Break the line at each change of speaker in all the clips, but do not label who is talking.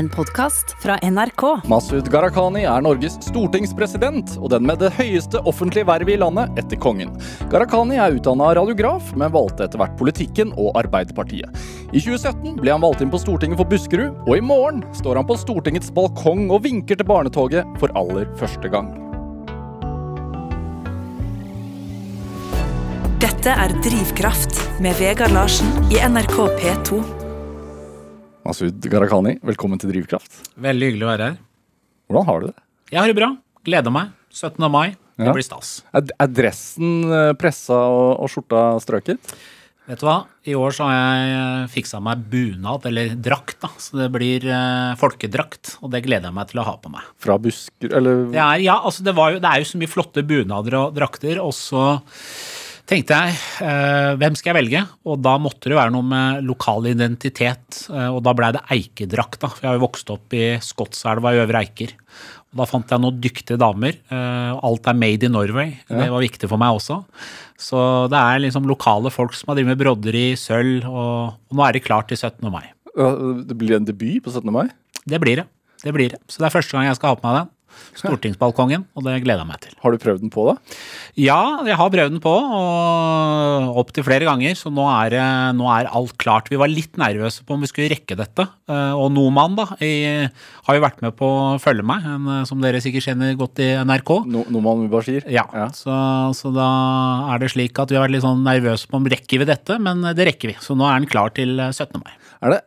En podkast fra NRK.
Masud Gharahkhani er Norges stortingspresident, og den med det høyeste offentlige vervet i landet etter kongen. Gharahkhani er utdanna radiograf, men valgte etter hvert politikken og Arbeiderpartiet. I 2017 ble han valgt inn på Stortinget for Buskerud, og i morgen står han på Stortingets balkong og vinker til barnetoget for aller første gang.
Dette er Drivkraft med Vegard Larsen i NRK P2.
Masud Gharahkhani, velkommen til Drivkraft.
Veldig hyggelig å være her.
Hvordan har du det?
Jeg har det bra. Gleder meg. 17. mai. Det
Ja.
blir stas.
Er, er dressen eh, pressa og, og skjorta strøket?
Vet du hva? I år så har jeg fiksa meg bunad, eller drakt, da. Så det blir eh, folkedrakt. Og det gleder jeg meg til å ha på meg.
Fra Busker... Eller
Det er, ja, altså det, var jo, det er jo så mye flotte bunader og drakter, og så tenkte jeg eh, hvem skal jeg velge? Og da måtte det være noe med lokal identitet, eh, og da blei det eikedrakt. da, for Jeg har jo vokst opp i Skotselva i Øvre Eiker. Og Da fant jeg noen dyktige damer. eh, alt er made in Norway. Det var viktig for meg også. Så det er liksom lokale folk som har drevet med broderi, sølv, og, og nå er det klart til 17. mai.
Det blir en debut på 17. mai?
Det blir det. Det blir det. Så det er første gang jeg skal ha på meg den. Stortingsbalkongen, og det gleder jeg meg til.
Har du prøvd den på, da?
Ja, jeg har prøvd den på, og opptil flere ganger, så nå er, nå er alt klart. Vi var litt nervøse på om vi skulle rekke dette. eh, Og Noman da, jeg har jo vært med på følge meg, en, eh, som dere sikkert kjenner godt i NRK.
No, Noman Mubashir?
Ja, Så, så da er det slik at vi har vært litt sånn nervøse på om rekker vi dette, men det rekker vi. Så nå er den klar til eh, 17. mai.
Er det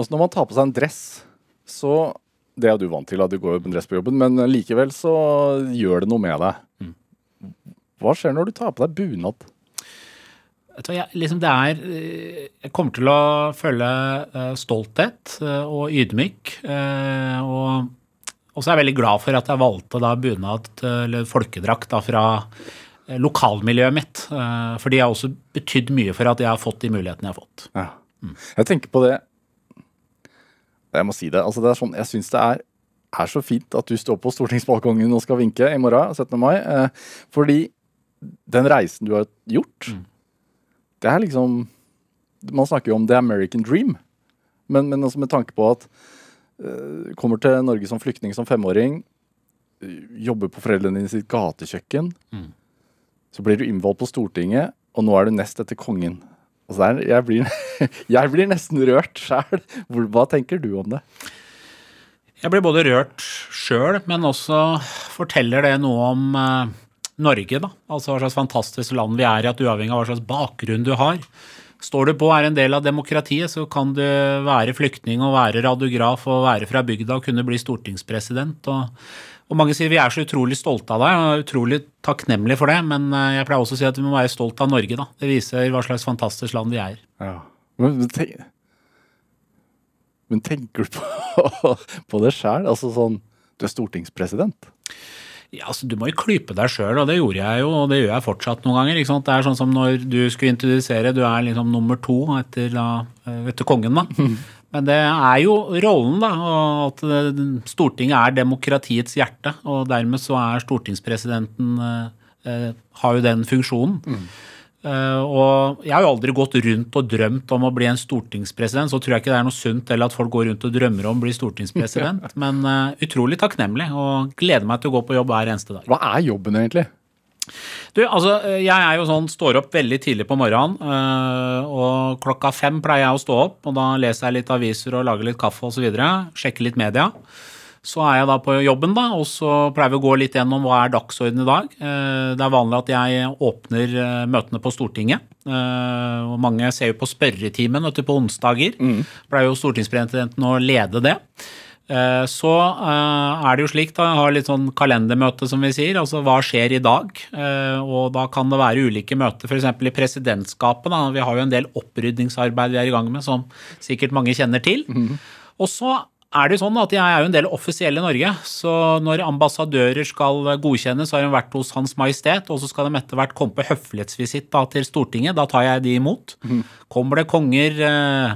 Altså, når man tar på seg en dress, så Det er du vant til, at du går med dress på jobben, men likevel så gjør det noe med deg. Hva skjer når du tar på deg bunad?
Jeg, liksom det er eh, Jeg kommer til å føle eh, stolthet eh, og ydmyk. og, og så er jeg veldig glad for at jeg valgte da bunad, eller folkedrakt, da fra lokalmiljøet mitt. for de har også betydd mye for at jeg har fått de mulighetene jeg har fått.
Ja. Jeg tenker på det Jeg må si det. altså det er sånn, Jeg syns det er, er så fint at du står på stortingsbalkongen og skal vinke i morgen, 17. mai. Eh, fordi den reisen du har gjort, det er liksom Man snakker jo om the American dream. Men, men altså med tanke på at eh, kommer til Norge som flyktning som femåring, eh, jobber på foreldrene dine sitt gatekjøkken, så blir du innvalgt på Stortinget, og nå er du nest etter kongen. Altså jeg, blir, jeg blir nesten rørt sjæl. Hva tenker du om det?
Jeg blir både rørt sjøl, men også forteller det noe om eh, Norge, da. Altså hva slags fantastisk land vi er i, at uavhengig av hva slags bakgrunn du har. Står du på og er en del av demokratiet, så kan du være flyktning og være radiograf og være fra bygda og kunne bli stortingspresident. Og, og mange sier vi er så utrolig stolte av deg og utrolig takknemlige for det, men eh, jeg pleier også å si at vi må være stolt av Norge, da. Det viser hva slags fantastisk land vi er.
Men, men, tenk, men tenker du på, på det sjæl? Altså sånn Du er stortingspresident.
Ja, altså Du må jo klype deg sjøl, og det gjorde jeg jo, og det gjør jeg fortsatt noen ganger. ikke sant? Det er sånn som når du skulle introdusere, du er liksom nummer to etter, da, etter kongen, da. Men det er jo rollen, da, at eh, Stortinget er demokratiets hjerte. Og dermed så er stortingspresidenten eh, eh, har jo den funksjonen. Eh, og jeg har jo aldri gått rundt og drømt om å bli en stortingspresident. Så tror jeg ikke det er noe sunt eller at folk går rundt og drømmer om å bli stortingspresident. Men eh, utrolig takknemlig og gleder meg til å gå på jobb hver eneste dag.
Hva er jobben egentlig?
Du, altså, Jeg er jo sånn, står opp veldig tidlig på morgenen, øh, og klokka fem pleier jeg å stå opp. og Da leser jeg litt aviser og lager litt kaffe osv. Sjekker litt media. Så er jeg da på jobben, da, og så pleier vi å gå litt gjennom hva er dagsordenen i dag. Eh, Det er vanlig at jeg åpner eh, møtene på Stortinget. Eh, og Mange ser jo på spørretimen vet du, på onsdager. Pleier jo stortingspresidenten å lede det. Eh, Så eh, er det jo slik, da, jeg har litt sånn kalendermøte som vi sier, altså hva skjer i dag? Eh, Og da kan det være ulike møter, f.eks. i presidentskapet. Da. Vi har jo en del opprydningsarbeid vi er i gang med, som sikkert mange kjenner til. Og så er det jo sånn at jeg er jo en del offisiell i Norge, så når ambassadører skal godkjennes, så har de vært hos Hans Majestet, og så skal de etter hvert komme på høflighetsvisitt til Stortinget. Da tar jeg de imot. Kommer det konger,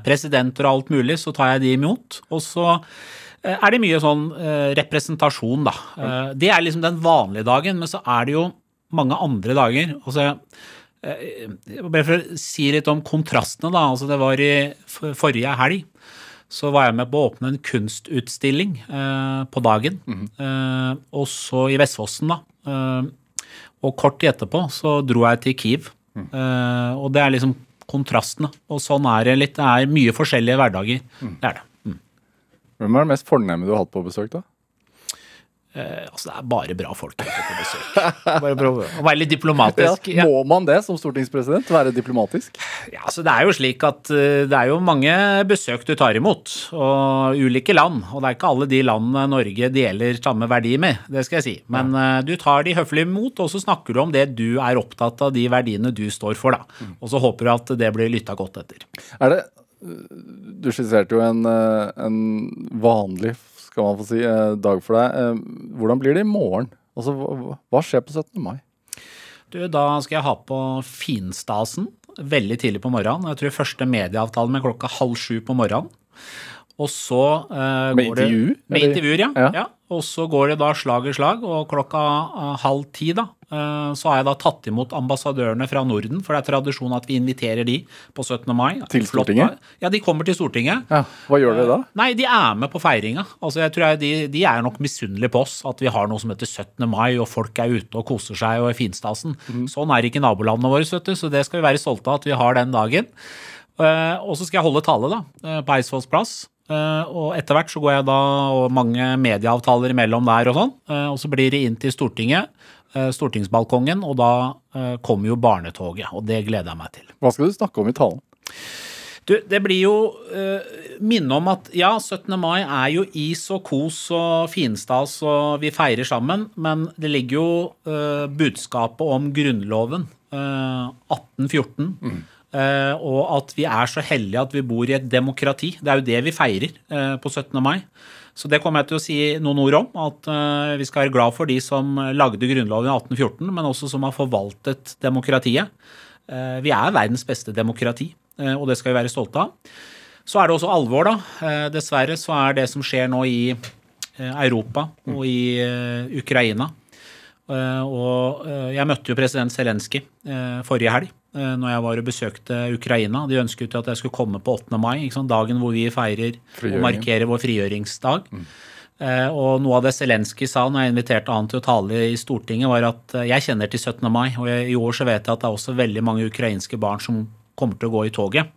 presidenter og alt mulig, så tar jeg de imot. Og så er det mye sånn eh, representasjon, da. Eh, Det er liksom den vanlige dagen, men så er det jo mange andre dager. Altså, eh, bare for å si litt om kontrastene, da. Altså, det var i forrige helg. så var jeg med på å åpne en kunstutstilling eh, på dagen. eh, også i Vestfossen, da. Eh, og kort tid etterpå så dro jeg til Kiev. Eh, og det er liksom kontrastene. Og sånn er det litt. Det er mye forskjellige hverdager. Det er det. Mm.
Hvem er det mest fornemme du har hatt på besøk, da?
Eh, altså, det er bare bra folk på besøk. Bare prøve å være litt diplomatisk. Ja.
Må man det som stortingspresident? Være diplomatisk?
Ja, altså Det er jo slik at eh, det er jo mange besøk du tar imot, og ulike land. Og det er ikke alle de landene Norge deler samme verdi med, det skal jeg si. Men ja. du tar de høflig imot, og så snakker du om det du er opptatt av, de verdiene du står for. da. Og så håper du at det blir lytta godt etter.
Er det Du skisserte jo en, eh, en vanlig, skal man få si, eh, dag for deg. Eh, Hvordan blir det i morgen? Altså, hva, skjer på 17. mai?
Du, Da skal jeg ha på finstasen veldig tidlig på morgenen. Jeg tror første medieavtale med klokka halv sju på morgenen. Og så uh,
Med
går det
intervju,
Med
eller?
intervjuer, ja.
Ja.
ja. Og så går det da slag i slag, og klokka eh, halv ti da, uh, så har jeg da tatt imot ambassadørene fra Norden, for det er tradisjon at vi inviterer de på 17. mai.
Til Stortinget?
Flott, Ja, de kommer til Stortinget.
Ja, Hva gjør dere da?
Nei, de er med på feiringa. Altså, jeg tror jeg de, de er nok misunnelige på oss. At vi har noe som heter 17. mai, og folk er ute og koser seg og er finstasen. Sånn er ikke nabolandene våre, vet du, så det skal vi være stolte av at vi har den dagen. Og så skal jeg holde tale da, på Eidsvolls plass. Eh, og etter hvert så går jeg da, og mange medieavtaler imellom der og sånn. Uh, og så blir det inn til Stortinget, uh, stortingsbalkongen, og da kommer jo barnetoget. Og det gleder jeg meg til.
Hva skal du snakke om i talen?
Du, det blir jo uh, minne om at ja, 17. mai er jo is og kos og finstas og vi feirer sammen, men det ligger jo budskapet om Grunnloven eh, 1814. eh, og at vi er så heldige at vi bor i et demokrati. Det er jo det vi feirer eh, på 17. mai. Så det kommer jeg til å si noen ord om. At eh, vi skal være glad for de som lagde Grunnloven i 1814, men også som har forvaltet demokratiet. Eh, Vi er verdens beste demokrati, eh, og det skal vi være stolte av. Så er det også alvor, da. Eh, Dessverre så er det som skjer nå i eh, Europa og i eh, Ukraina. Eh, Og eh, jeg møtte jo president Zelenskyj eh, forrige helg eh, når jeg var og besøkte Ukraina. De ønsket jo at jeg skulle komme på 8. mai, dagen hvor vi feirer og markerer vår frigjøringsdag. Eh, Og noe av det Zelenskyj sa når jeg inviterte han til å tale i Stortinget, var at eh, jeg kjenner til 17. mai, og i år så vet jeg at det er også veldig mange ukrainske barn som kommer til å gå i toget.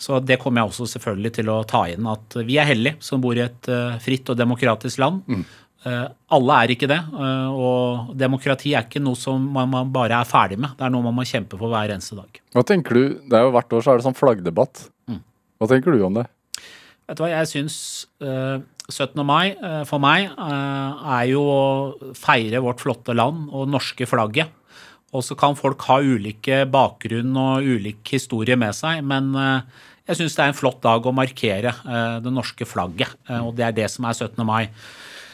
Så det kommer jeg også selvfølgelig til å ta inn, at vi er heldige som bor i et eh, fritt og demokratisk land. Eh, alle er ikke det, eh, og demokrati er ikke noe som man, bare er ferdig med. Det er noe man må kjempe for hver eneste dag.
Hva tenker du, det er jo Hvert år så er det sånn flaggdebatt. Hva tenker du om det?
Vet du hva, jeg syns eh, 17. mai eh, for meg eh, er jo å feire vårt flotte land og norske flagget. Og så kan folk ha ulike bakgrunn og ulik historie med seg, men eh, jeg syns det er en flott dag å markere eh, det norske flagget, eh, og det er det som er 17. mai.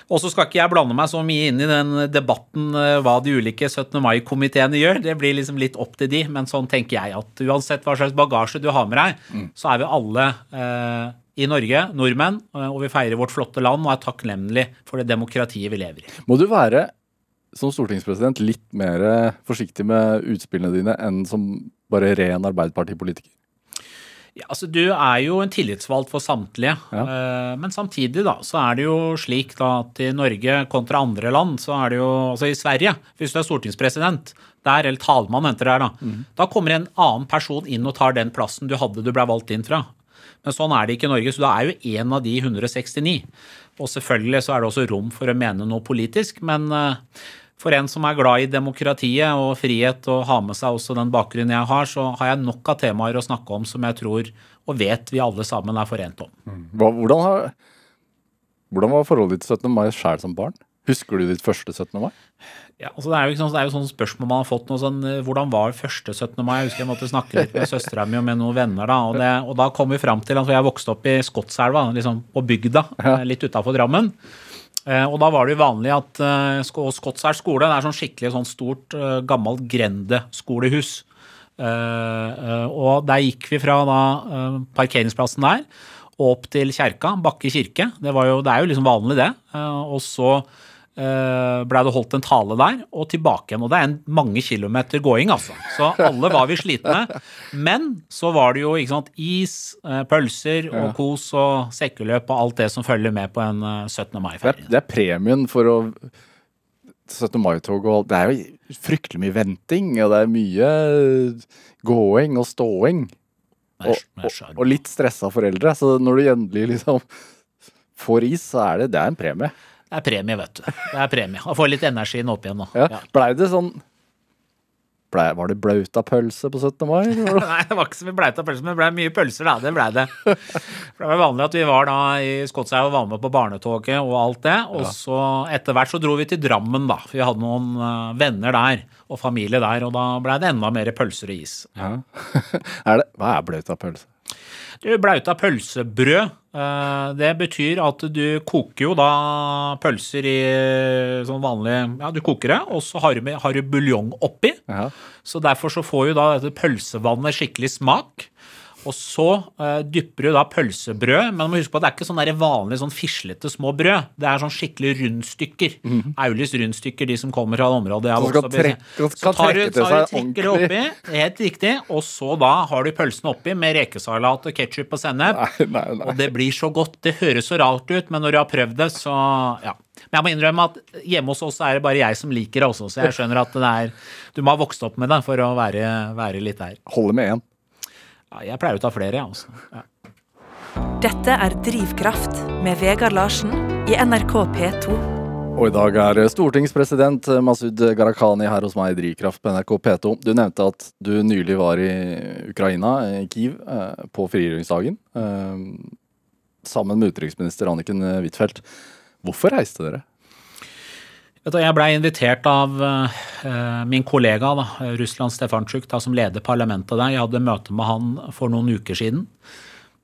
Og så skal ikke jeg blande meg så mye inn i den debatten eh, hva de ulike 17. mai-komiteene gjør. Det blir liksom litt opp til de, men sånn tenker jeg at uansett hva slags bagasje du har med deg, så er vi alle eh, i Norge nordmenn, eh, og vi feirer vårt flotte land og er takknemlige for det demokratiet vi lever i.
Må du være som stortingspresident litt mer forsiktig med utspillene dine enn som bare ren Arbeiderpartipolitiker?
Ja, altså Du er jo en tillitsvalgt for samtlige,
Ja.
eh, men samtidig da, så er det jo slik da at i Norge kontra andre land, så er det jo altså i Sverige, hvis du er stortingspresident der, eller talmann heter det her da, da kommer en annen person inn og tar den plassen du hadde du ble valgt inn fra. Men sånn er det ikke i Norge, så da er jo en av de 169. Og selvfølgelig så er det også rom for å mene noe politisk, men eh, for en som er glad i demokratiet og frihet og har med seg også den bakgrunnen jeg har, så har jeg nok av temaer å snakke om som jeg tror og vet vi alle sammen er forent om.
Hva, hvordan, har, hvordan var forholdet ditt til 17. mai sjæl som barn? Husker du ditt første 17. mai?
Ja, altså det er jo sånn, det er jo sånn spørsmål man har fått noe sånn, eh, Hvordan var første 17. mai? Jeg husker jeg måtte snakke litt med søstera mi og med noen venner. da, Og, det, og da kom vi fram til at jeg vokste opp i Skotselva, liksom på bygda, litt utafor Drammen. Eh, Og da var det jo vanlig at eh, Sk- skole det er sånn skikkelig sånn stort, eh, gammelt grendeskolehus. Eh, eh, Og der gikk vi fra da parkeringsplassen der opp til kjerka, Bakke kirke. Det, jo, det er jo liksom vanlig, det. Og så Blei det holdt en tale der, og tilbake igjen. Og det er en mange kilometer gåing, altså. Så alle var vi slitne. Men så var det jo sant, is, uh, pølser og kos og sekkeløp og alt det som følger med på en uh, 17. Mai-ferie.
Det, det er premien for å 17. mai-tog og alt. Det er jo fryktelig mye venting, og det er mye gåing og ståing. Og, og, og litt stressa foreldre. Så når du endelig liksom får is, så er det, det er en premie.
Det er premie, vet du. Det er premie. Og få litt energien opp igjen nå.
Ja.
Ja.
Blei det sånn ble, Var det blauta pølse på 17. mai? det-
Nei, det var ikke så mye blauta pølse, men det ble mye pølser, da. Det ble det. For det var vanlig at vi var da i Skotselv og var med på barnetoget og alt det. Og så etter hvert så dro vi til Drammen, da. For vi hadde noen eh, venner der og familie der, og da ble det enda mer pølser og is.
Ja. er det, hva er blauta pølse?
Du, blauta pølsebrød, eh, det betyr at du koker jo da pølser i sånn vanlig Ja, du koker det, og så har du, har du buljong oppi.
Ja.
Så derfor så får jo da dette pølsevannet skikkelig smak. Og så uh, dypper du da pølsebrød, men du må huske på at det er ikke sånn vanlig sånn fislete små brød. Det er sånn skikkelig rundstykker. Aulis rundstykker, de som kommer fra det området jeg
Som
opp i. Så tar du, tar du trekker det oppi, helt riktig, og så da har du pølsene oppi med rekesalat og ketsjup og sennep.
Nei, nei, nei.
Og det blir så godt. Det høres så rart ut, men når du har prøvd det, så ja. Men jeg må innrømme at hjemme hos oss er det bare jeg som liker det også, så jeg skjønner at det er Du må ha vokst opp med det for å være, være litt der.
Holder med én.
Ja, jeg pleier å ta flere, jeg, altså. Ja.
Dette er Drivkraft med Vegard Larsen i NRK P2.
Og i dag er stortingspresident Masud Gharahkhani her hos meg i Drivkraft på NRK P2. Du nevnte at du nylig var i Ukraina, i Kiev, eh, på frigjøringsdagen. eh, Sammen med utenriksminister Anniken Huitfeldt. Hvorfor reiste dere?
Du, jeg blei invitert av uh, min kollega da, Russland Stefantsjuk, som leder parlamentet der. Jeg hadde møte med han for noen uker siden.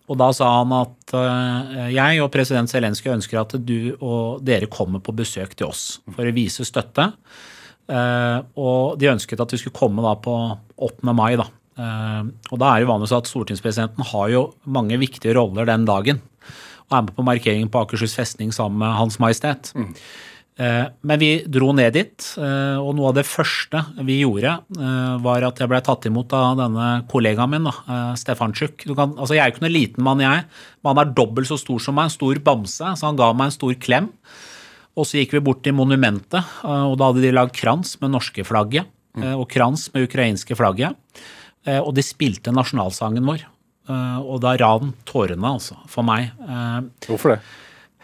Og da sa han at uh, jeg og president Zelenskyj ønsker at du og dere kommer på besøk til oss for å vise støtte. Uh, og de ønsket at vi skulle komme da på 8. mai. Da. Uh, og da er det vanligvis at stortingspresidenten har jo mange viktige roller den dagen. Og er med på markeringen på Akershus festning sammen med Hans Majestet. Eh, Men vi dro ned dit, eh, og noe av det første vi gjorde, eh, var at jeg ble tatt imot av denne kollegaen min, eh, Stefantsjuk. Altså, jeg er jo ikke noen liten mann, jeg, men han er dobbelt så stor som meg, en stor bamse, så han ga meg en stor klem. Og så gikk vi bort til monumentet, eh, og da hadde de lagd krans med norske flagget, eh, og krans med ukrainske flagget. Eh, Og de spilte nasjonalsangen vår. Eh, Og da ran tårene, altså, for meg. Eh,
Hvorfor det?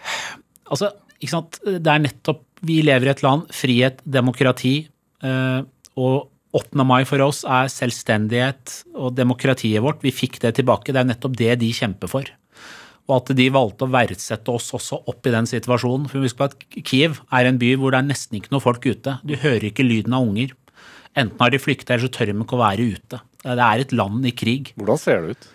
Altså? Det er nettopp Vi lever i et land, frihet, demokrati, eh, og 8. mai for oss er selvstendighet og demokratiet vårt. Vi fikk det tilbake. Det er nettopp det de kjemper for. Og at de valgte å verdsette oss også opp i den situasjonen. For husk på at Kiev er en by hvor det er nesten ikke noe folk ute. Du hører ikke lyden av unger. Enten har de flykta, eller så tør de ikke å være ute. Det er et land i krig.
Hvordan ser det ut?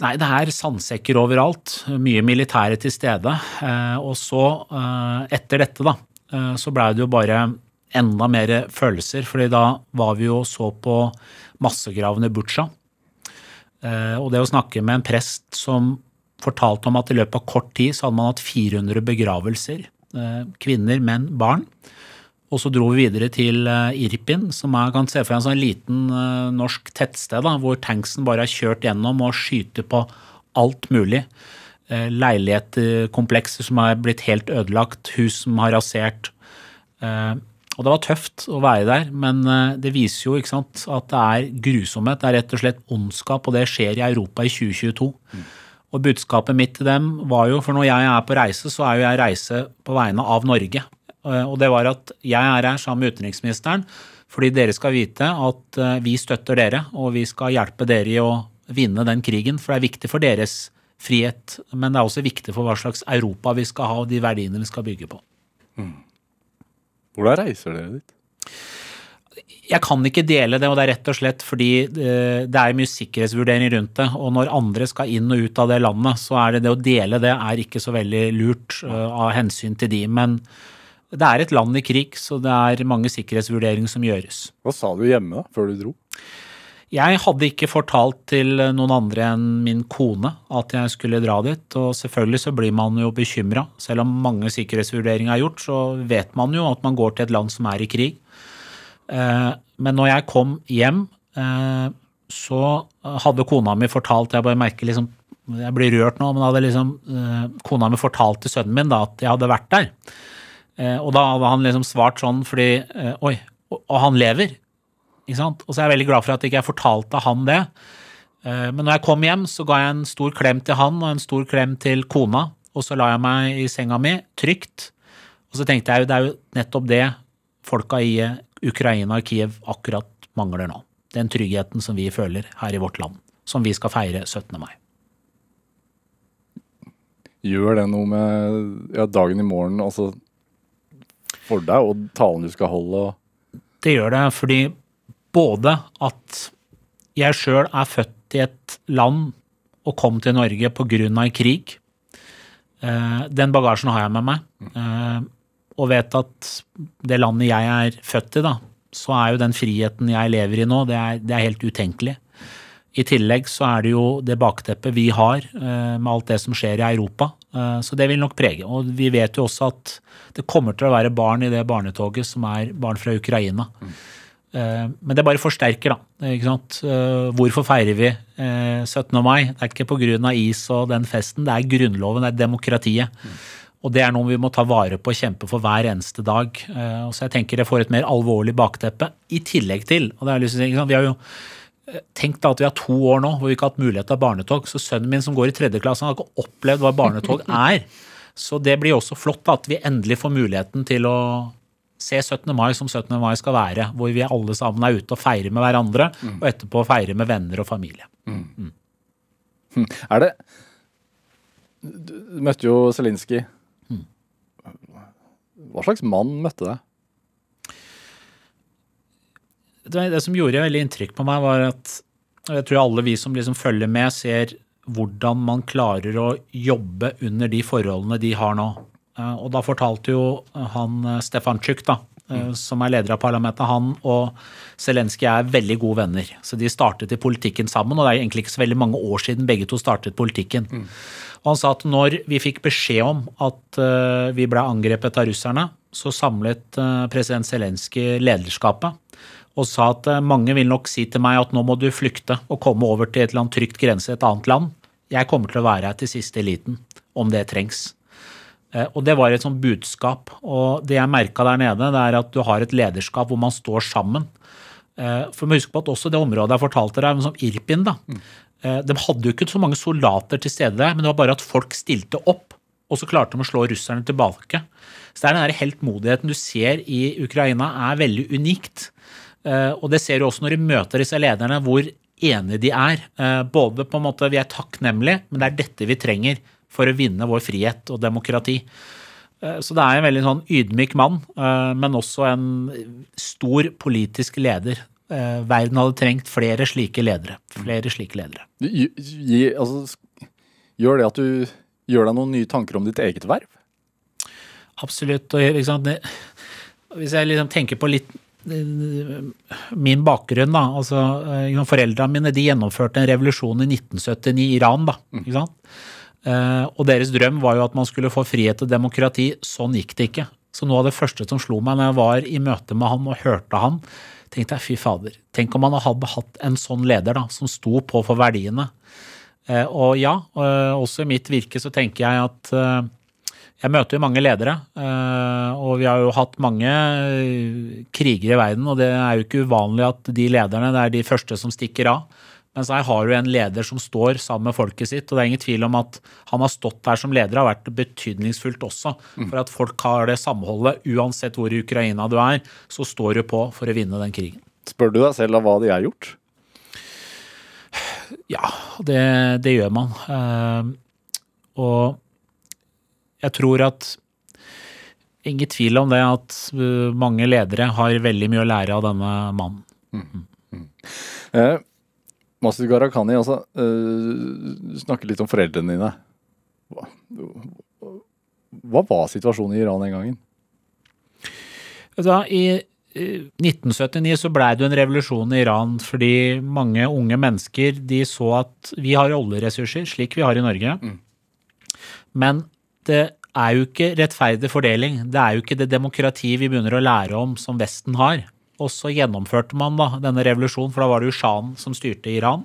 Nei, det er sandsekker overalt. Mye militære til stede. Eh, og så, eh, etter dette, da, eh, så blei det jo bare enda mer følelser. fordi da var vi jo og så på massegravene i Butsja. Og det å snakke med en prest som fortalte om at i løpet av kort tid så hadde man hatt 400 begravelser. Kvinner, menn, barn. Og så dro vi videre til eh, Irpin, som jeg kan se for meg en sånn liten eh, norsk tettsted, da, hvor tanksen bare har kjørt gjennom og skyter på alt mulig. Eh, Leilighetkomplekser som er blitt helt ødelagt, hus som har rasert. Og det var tøft å være der, men det viser jo sant, at det er grusomhet. Det er rett og slett ondskap, og det skjer i Europa i 2022. Og budskapet mitt til dem var jo, for når jeg er på reise, så er jo jeg reise på vegne av Norge. Eh, Og det var at jeg er her sammen med utenriksministeren fordi dere skal vite at eh, vi støtter dere, og vi skal hjelpe dere i å vinne den krigen. For det er viktig for deres frihet, men det er også viktig for hva slags Europa vi skal ha, og de verdiene vi skal bygge på.
Hvordan reiser dere dit?
Jeg kan ikke dele det, og det er rett og slett fordi eh, det er mye sikkerhetsvurdering rundt det. Og når andre skal inn og ut av det landet, så er det det å dele det er ikke så veldig lurt av hensyn til de. Men det er et land i krig, så det er mange sikkerhetsvurderinger som gjøres.
Hva sa du hjemme da, før du dro?
Jeg hadde ikke fortalt til noen andre enn min kone at jeg skulle dra dit, og selvfølgelig så blir man jo bekymra. Selv om mange sikkerhetsvurderinger er gjort, så vet man jo at man går til et land som er i krig. Eh, men når jeg kom hjem, eh, så hadde kona mi fortalt Jeg bare merker liksom Jeg blir rørt nå, men hadde liksom eh, kona mi fortalt til sønnen min da at jeg hadde vært der. Og da hadde han liksom svart sånn fordi Oi, og han lever. Ikke sant? Og så er jeg veldig glad for at jeg ikke fortalte han det. Men når jeg kom hjem, så ga jeg en stor klem til han og en stor klem til kona. Og så la jeg meg i senga mi, trygt. Og så tenkte jeg jo det er jo nettopp det folka i Ukraina og Kiev akkurat mangler nå. Den tryggheten som vi føler her i vårt land, som vi skal feire 17. mai.
Gjør det noe med ja, dagen i morgen, altså for deg og talen du skal holde?
Det gjør det, fordi både at jeg sjøl er født i et land og kom til Norge pga. krig. Eh, den bagasjen har jeg med meg. Eh, og vet at det landet jeg er født i, da, så er jo den friheten jeg lever i nå, det er, det er helt utenkelig. I tillegg så er det jo det bakteppet vi har eh, med alt det som skjer i Europa. Eh, så det vil nok prege. Og vi vet jo også at det kommer til å være barn i det barnetoget som er barn fra Ukraina. Mm. Men det bare forsterker, da. ikke sant? Hvorfor feirer vi 17. mai? Det er ikke pga. is og den festen, det er Grunnloven, det er demokratiet. Og det er noe vi må ta vare på og kjempe for hver eneste dag. Eh, så jeg tenker det får et mer alvorlig bakteppe. I tillegg til og det er lyst til, Vi har jo eh, da at vi har to år nå hvor vi ikke har hatt mulighet til barnetog. Så sønnen min som går i tredje klasse, har ikke opplevd hva barnetog er. Så det blir også flott at vi endelig får muligheten til å se 17. mai som 17. mai skal være. Hvor vi alle sammen er ute og feirer med hverandre, mm. og etterpå feirer med venner og familie. Mm. Mm.
Hm. Er det Du møtte jo Zelinskyj hva slags mann møtte deg?
Det, som gjorde veldig inntrykk på meg, var at jeg tror alle vi som liksom følger med, ser hvordan man klarer å jobbe under de forholdene de har nå. Eh, og da fortalte jo han Stefan Stefantsjuk, da, eh, mm. som er leder av parlamentet, han og Zelenskyj er veldig gode venner. Så de startet i politikken sammen, og det er egentlig ikke så veldig mange år siden begge to startet politikken. Mm. Og han sa at når vi fikk beskjed om at vi ble angrepet av russerne, så samlet president Zelenskyj lederskapet og sa at uh, mange vil nok si til meg at nå må du flykte og komme over til et eller annet trygt grense et annet land. Jeg kommer til å være her til siste eliten, om det trengs. Og det var et sånt budskap. Og det jeg merka der nede, det er at du har et lederskap hvor man står sammen. For vi må huske på at også det området jeg fortalte deg, som Irpin, da, mm. Eh, de hadde jo ikke så mange soldater til stede der, men det var bare at folk stilte opp. Og så klarte de å slå russerne tilbake. Så det er den der heltmodigheten du ser i Ukraina, er veldig unikt. Eh, og det ser du også når de møter disse lederne, hvor enige de er. Eh, både på en måte vi er takknemlige, men det er dette vi trenger for å vinne vår frihet og demokrati. Så det er en veldig sånn ydmyk mann, men også en stor politisk leder eh, verden hadde trengt flere slike ledere. Flere slike ledere.
Altså, gjør det at du gjør deg noen nye tanker om ditt eget verv?
Absolutt. Hvis jeg liksom tenker på litt eh, min bakgrunn, da. altså eh, Foreldrene mine de gjennomførte en revolusjon i 1979 i Iran. da, mm. ikke sant? Uh, og deres drøm var jo at man skulle få frihet og demokrati. Sånn gikk det ikke. Så noe av det første som slo meg når jeg var i møte med han og hørte han, tenkte jeg fy fader. Tenk om man hadde hatt en sånn leder da, som sto på for verdiene. Eh, og ja, eh, også i mitt virke så tenker jeg at eh, jeg møter jo mange ledere, og vi har jo hatt mange kriger i verden, og det er jo ikke uvanlig at de lederne det er de første som stikker av. Mens her har du en leder som står sammen med folket sitt, og det er ingen tvil om at han har stått der som leder, har vært betydningsfullt også. For at folk har det samholdet. Uansett hvor i Ukraina du er, så står du på for å vinne den krigen.
Spør du deg selv av hva de har gjort?
Ja, det, det gjør man. Uh, og jeg tror at Ingen tvil om det at uh, mange ledere har veldig mye å lære av denne mannen. Mm. Mm.
Eh, Masud Gharahkhani, altså, eh, snakker litt om foreldrene dine. Hva, hva, var situasjonen i Iran den gangen?
Da, I 1979 så blei det en revolusjon i Iran fordi mange unge mennesker de så at vi har oljeressurser, slik vi har i Norge. Men det er jo ikke rettferdig fordeling. Det er jo ikke det demokratiet vi begynner å lære om som Vesten har. Og så gjennomførte man da denne revolusjonen, for da var det jo sjahen som styrte Iran.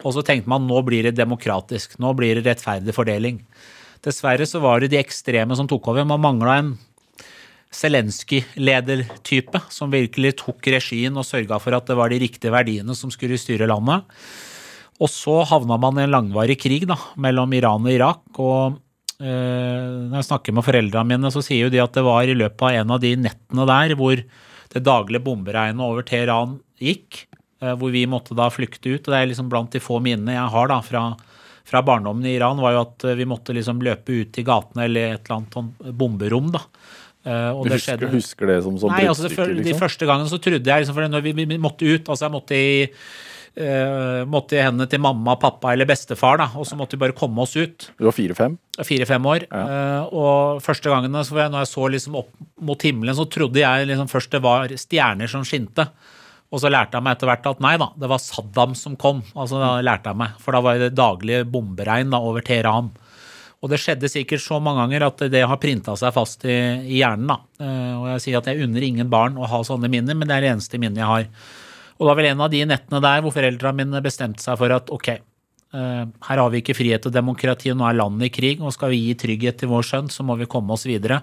Og så tenkte man nå blir det demokratisk, nå blir det rettferdig fordeling. Dessverre så var det de ekstreme som tok over. Man mangla en Zelenskyj-ledertype som virkelig tok regien og sørga for at det var de riktige verdiene som skulle styre landet. Og så havna man i en langvarig krig da, mellom Iran og Irak. og Når jeg snakker med foreldrene mine, så sier jo de at det var i løpet av en av de nettene der hvor det daglige bomberegnet over Teheran gikk, eh, hvor vi måtte da flykte ut. og Det er liksom blant de få minnene jeg har da fra, fra barndommen i Iran, var jo at eh, vi måtte liksom løpe ut i gatene eller et eller annet bomberom. da. Eh, og
Du husker, husker det som sånn
altså De
liksom?
første gangene så trodde jeg liksom, for når vi, vi måtte ut altså Jeg måtte i, eh, måtte i hendene til mamma, pappa eller bestefar, da, og så måtte vi bare komme oss ut.
Du var fire-fem?
Fire-fem år. Eh, og første gangene så var jeg, når jeg så liksom opp mot himmelen, så trodde jeg liksom først det var stjerner som skinte. Og så lærte jeg meg etter hvert at nei da, det var Saddam som kom. altså da lærte jeg meg, For da var det daglig bomberegn da, over Teheran. Og det skjedde sikkert så mange ganger at det har printa seg fast i, i hjernen. da. Eh, og jeg sier at jeg unner ingen barn å ha sånne minner, men det er det eneste minnet jeg har. Og det var vel en av de nettene der hvor foreldrene mine bestemte seg for at ok, eh, her har vi ikke frihet og demokrati, og nå er landet i krig, og skal vi gi trygghet til vår sønn, så må vi komme oss videre.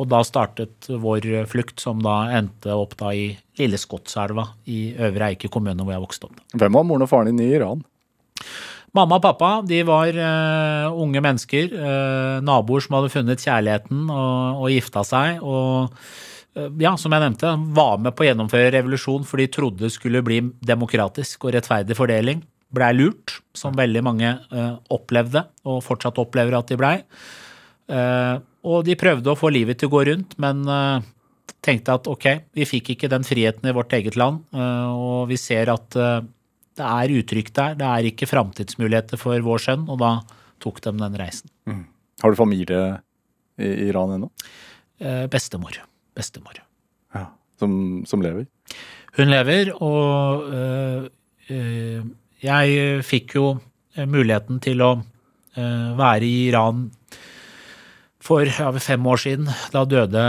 Og da startet vår flukt, som da endte opp da i Lille Skotselva i Øvre Eike kommune, hvor jeg vokste opp.
Hvem var moren og faren din i Iran?
Mamma og pappa de var uh, unge mennesker, Uh, naboer som hadde funnet kjærligheten og, og gifta seg. Og ja, som jeg nevnte, var med på å gjennomføre revolusjon for de trodde det skulle bli demokratisk og rettferdig fordeling. Blei lurt, som veldig mange eh, opplevde, og fortsatt opplever at de blei. Eh, og de prøvde å få livet til å gå rundt, men eh, tenkte at ok, vi fikk ikke den friheten i vårt eget land, eh, og vi ser at eh, det er utrygt der. Det er ikke framtidsmuligheter for vår sønn, og da tok de den reisen.
Har du familie i Iran ennå?
Eh, bestemor. Bestemor.
Ja. Som, som lever?
Hun lever, og øh, øh, jeg fikk jo eh, muligheten til å øh, være i Iran for ja, fem år siden. Da døde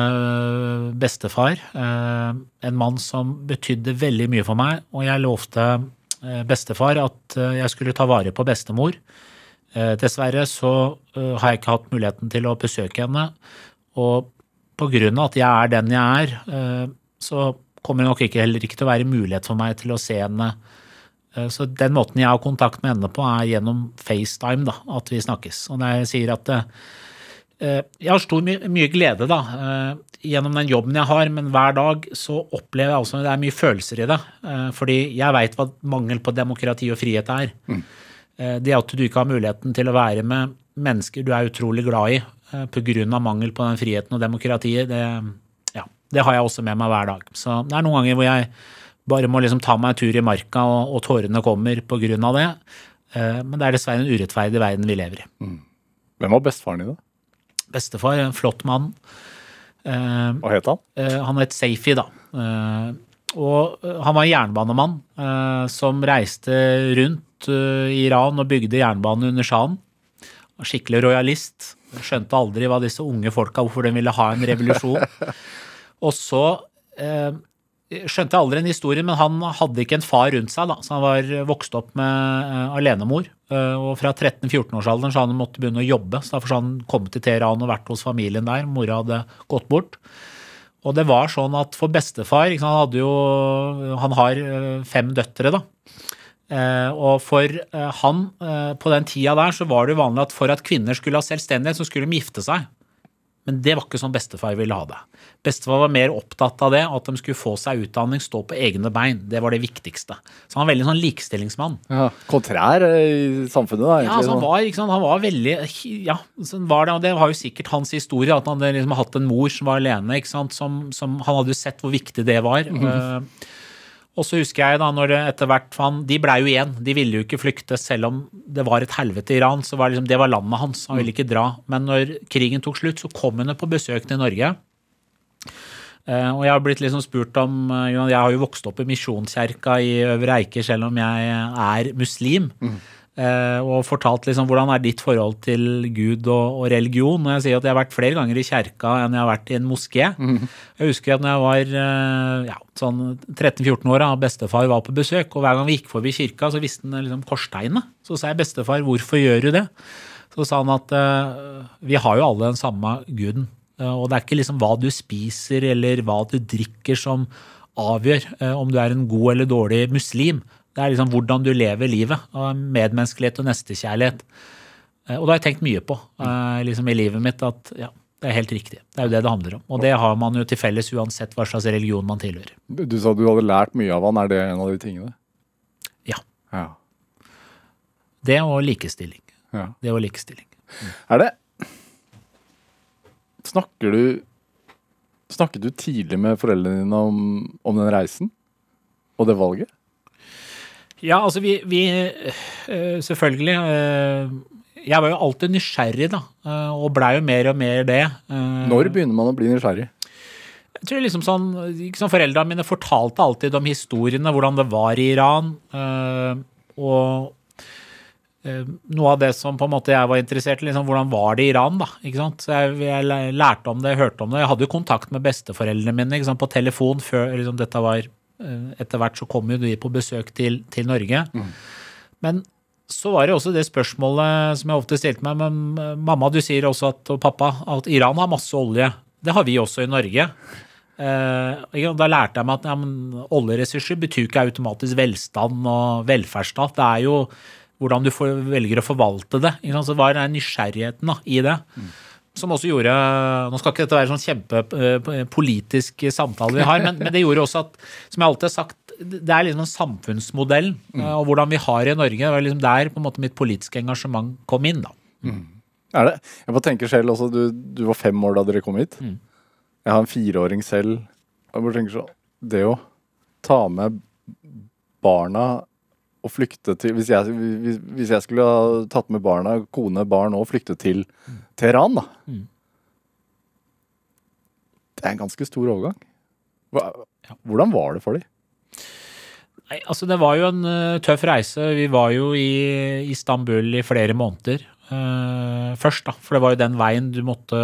bestefar. en mann som betydde veldig mye for meg, og jeg lovte bestefar at jeg skulle ta vare på bestemor. Dessverre så har jeg ikke hatt muligheten til å besøke henne. Og av at jeg er den jeg er, eh, så kommer det nok ikke, heller ikke til å være mulighet for meg til å se henne. Eh, Så den måten jeg har kontakt med henne på, er gjennom FaceTime, da, at vi snakkes. Og når jeg sier at eh, jeg har stor my mye glede da, gjennom den jobben jeg har, men hver dag så opplever jeg også det er mye følelser i det. Fordi jeg veit hva mangel på demokrati og frihet er. Mm. Det at du ikke har muligheten til å være med mennesker du er utrolig glad i pga. mangel på den friheten og demokratiet, det, ja, det har jeg også med meg hver dag. Så det er noen ganger hvor jeg bare må liksom ta meg en tur i marka, og, og tårene kommer pga. det. Eh, Men det er dessverre en urettferdig verden vi lever i.
Hvem var bestefaren din, da?
Bestefar, en flott mann. Eh,
Hva het han?
Eh, han het Seifi, da. Eh, og eh, han var en jernbanemann eh, som reiste rundt eh, i Iran og bygde jernbane under sjahen. Skikkelig rojalist. Skjønte aldri hva disse unge folka, hvorfor de ville ha en revolusjon. Og så eh, skjønte jeg aldri en historie, men han hadde ikke en far rundt seg, da, så han var vokst opp med eh, alenemor. Eh, og fra 13-14-årsalderen så han måtte begynne å jobbe, så derfor så han kom til Teheran og vært hos familien der. Mora hadde gått bort. Og det var sånn at for bestefar ikke Han jo Han har eh, fem døtre, da. Eh, og for eh, han, eh, på den tida der, så var det jo vanlig at for at kvinner skulle ha selvstendighet, så skulle de gifte seg. Men det var ikke sånn bestefar ville ha det. Bestefar var mer opptatt av det, at de skulle få seg utdanning, stå på egne bein. Det var det viktigste. Så han var veldig sånn likestillingsmann.
Ja. Kontrær i samfunnet, da.
Ja, altså han var, sant, han var veldig Ja, var det, og det var jo sikkert hans historie, at han hadde liksom hatt en mor som var alene, som, som Han hadde jo sett hvor viktig det var. Eh, og så husker jeg da når det etter hvert han, De blei jo igjen. De ville jo ikke flykte selv om det var et helvete i Iran. så var det liksom, Det var landet hans. Han ville ikke dra. Men når krigen tok slutt, så kom hun på besøk til Norge. Uh, og jeg har blitt liksom spurt om uh, Jeg har jo vokst opp i Misjonskjerka i Øvre Eiker, selv om jeg er muslim. Eh, og fortalt liksom hvordan er ditt forhold til Gud og, og religion. Og jeg sier at jeg har vært flere ganger i kjerka enn jeg har vært i en moské. Jeg husker at når jeg var eh, ja, sånn 13-14 år og bestefar var på besøk, og hver gang vi gikk forbi kirka, så visste han liksom korstegnet. Så sa jeg bestefar, hvorfor gjør du det? Så sa han at eh, vi har jo alle den samme guden. Eh, og det er ikke liksom hva du spiser eller hva du drikker som avgjør eh, om du er en god eller dårlig muslim. Det er liksom hvordan du lever livet. og Medmenneskelighet og nestekjærlighet. Eh, Og det har jeg tenkt mye på eh, liksom i livet mitt. at ja, det er helt riktig. Det er jo det det handler om. Og det har man jo til felles uansett hva slags religion man tilhører.
Du, du sa du hadde lært mye av han. Er det en av de tingene?
Ja.
Ja.
Det og likestilling.
ja.
Det og likestilling.
Er det Snakker du Snakket du tidlig med foreldrene dine om, om den reisen? Og det valget?
Ja, altså vi, vi eh, Selvfølgelig. eh, Jeg var jo alltid nysgjerrig, da. eh, Og blei jo mer og mer det.
Når begynner man å bli nysgjerrig?
Jeg tror liksom sånn, liksom Foreldrene mine fortalte alltid om historiene, hvordan det var i Iran. og noe av det som på en måte jeg var interessert i, liksom, hvordan var det i Iran? da, ikke sant? Så jeg, jeg lærte om det, jeg hørte om det. Jeg hadde jo kontakt med besteforeldrene mine ikke sant, på telefon før liksom, dette var Etter hvert så kom jo de på besøk til, til Norge. Men så var det også det spørsmålet som jeg ofte stilte meg. Men øh, mamma, du sier også at, og pappa at Iran har masse olje. Det har vi også i Norge. Eh, da lærte jeg meg at ja, oljeressurser betyr ikke automatisk velstand og velferdsstat. Det er jo hvordan du får, velger å forvalte det. Så var den nysgjerrigheten da, i det. Som også gjorde Nå skal ikke dette være sånn kjempepolitisk samtale vi har, men, men det gjorde også at, som jeg alltid har sagt, det er liksom en samfunnsmodell, eh, og hvordan vi har i Norge. Det var liksom der på en måte mitt politiske engasjement kom inn. da.
Er det? Jeg bare tenker selv også, du, du var fem år da dere kom hit. Jeg har en fireåring selv. Jeg bare tenker så, Det å ta med barna og flykte til hvis jeg, hvis, hvis jeg skulle ha tatt med barna, kone, barn og flykte til Teheran, da.
Mm.
Det er en ganske stor overgang. Hva, hvordan var det for dem?
Nei, altså Det var jo en uh, tøff reise. Vi var jo i Istanbul i flere måneder uh, først. da, For det var jo den veien du måtte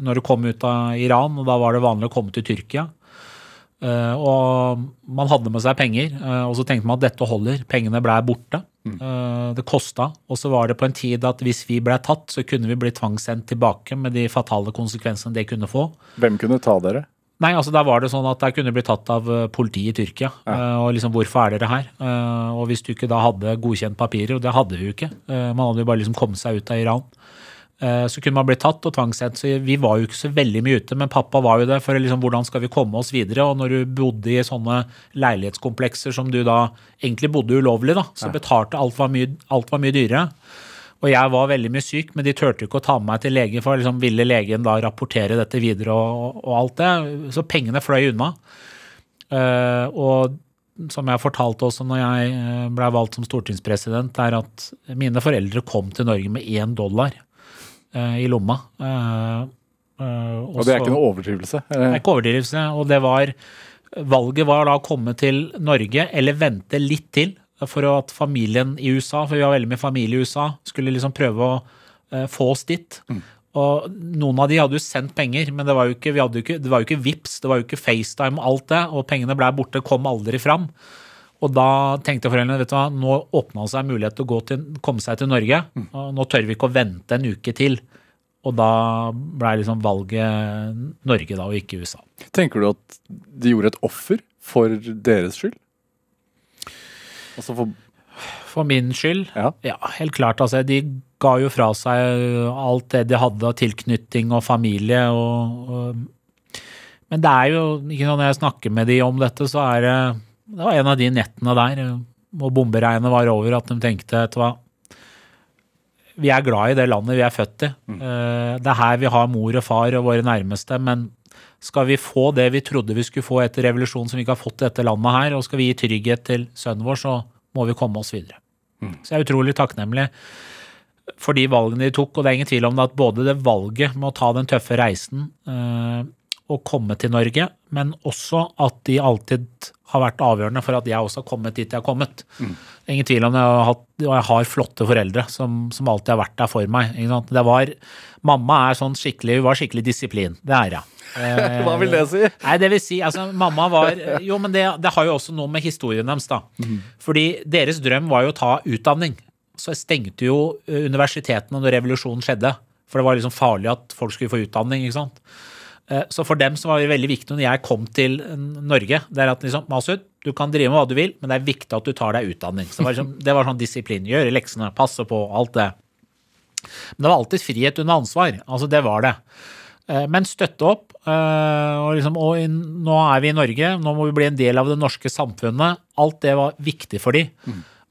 når du kom ut av Iran. og Da var det vanlig å komme til Tyrkia. Eh, og man hadde med seg penger, uh, og så tenkte man at dette holder. Pengene blei borte. Eh, det kosta. Og så var det på en tid at hvis vi blei tatt, så kunne vi bli tvangssendt tilbake med de fatale konsekvensene det kunne få.
Hvem kunne ta dere?
Nei, altså der var det sånn at der kunne bli tatt av politiet i Tyrkia. Eh, og liksom, hvorfor er dere her? Og hvis du ikke da hadde godkjent papirer, og det hadde vi jo ikke, man hadde jo bare liksom kommet seg ut av Iran, så kunne man bli tatt og tvangssendt. Så vi var jo ikke så veldig mye ute, men pappa var jo det for liksom, hvordan skal vi komme oss videre? Og når du bodde i sånne leilighetskomplekser som du da egentlig bodde ulovlig, da, så betalte alt var mye, alt var mye dyrere. Og jeg var veldig mye syk, men de turte ikke å ta med meg til lege, for liksom ville legen da rapportere dette videre og, og alt det. Så pengene fløy unna. Uh, og som jeg fortalte også når jeg eh, ble valgt som stortingspresident, er at mine foreldre kom til Norge med én dollar eh, i lomma. Eh, eh,
Og det er ikke noe overdrivelse?
det er ikke overdrivelse. Og det var Valget var da å komme til Norge eller vente litt til for at familien i USA, for vi har veldig mye familie i USA, skulle liksom prøve å eh, få oss dit. Og noen av de hadde jo sendt penger, men det var jo ikke, vi hadde jo ikke, det var jo ikke Vips, det var jo ikke FaceTime og alt det, og pengene ble borte, kom aldri fram. Og da tenkte foreldrene vet du hva, nå åpna det seg mulighet til å gå til, komme seg til Norge. og Nå tør vi ikke å vente en uke til. Og da ble liksom valget Norge da, og ikke USA.
Tenker du at de gjorde et offer for deres skyld? Altså for
For min skyld,
Ja.
helt klart. Altså, de ga jo fra seg alt det de hadde av tilknytning og familie. Og, og, men det er jo ikke sånn når jeg snakker med de om dette, så er det Det var en av de nettene der, og bomberegnet var over, at de tenkte vet du hva, vi er glad i det landet vi er født i. Mm. Det er her vi har mor og far og våre nærmeste, men skal vi få det vi trodde vi skulle få etter revolusjonen som vi ikke har fått i dette landet her, og skal vi gi trygghet til sønnen vår, så må vi komme oss videre. Så jeg er utrolig takknemlig for de valgene de tok, og det er ingen tvil om det at både det valget med å ta den tøffe reisen eh, og komme til Norge, men også at de alltid har vært avgjørende for at jeg også har kommet dit jeg har kommet. Ingen tvil om det. Jeg har, hatt, jeg har flotte foreldre som, som alltid har vært der for meg. Det var, mamma er sånn skikkelig, hun var skikkelig disiplin. Det er jeg. Eh,
Hva vil det si?
Nei, det vil si, altså, mamma var Jo, men det, det har jo også noe med historien deres, da. Fordi deres drøm var jo å ta utdanning. Så stengte jo eh, universitetene når revolusjonen skjedde. For det var liksom farlig at folk skulle få utdanning, ikke sant. Eh, Så for dem så var det veldig viktig når jeg kom til Norge, det er at liksom, Masud, du kan drive med hva du vil, men det er viktig at du tar deg utdanning. Så det var, liksom, det var sånn disiplin. Gjøre leksene, passe på, alt det. Men det var alltid frihet under ansvar. Altså, det var det. Eh, Men støtte opp. eh, Og, liksom, og nå er vi i Norge, nå må vi bli en del av det norske samfunnet. Alt det var viktig for de.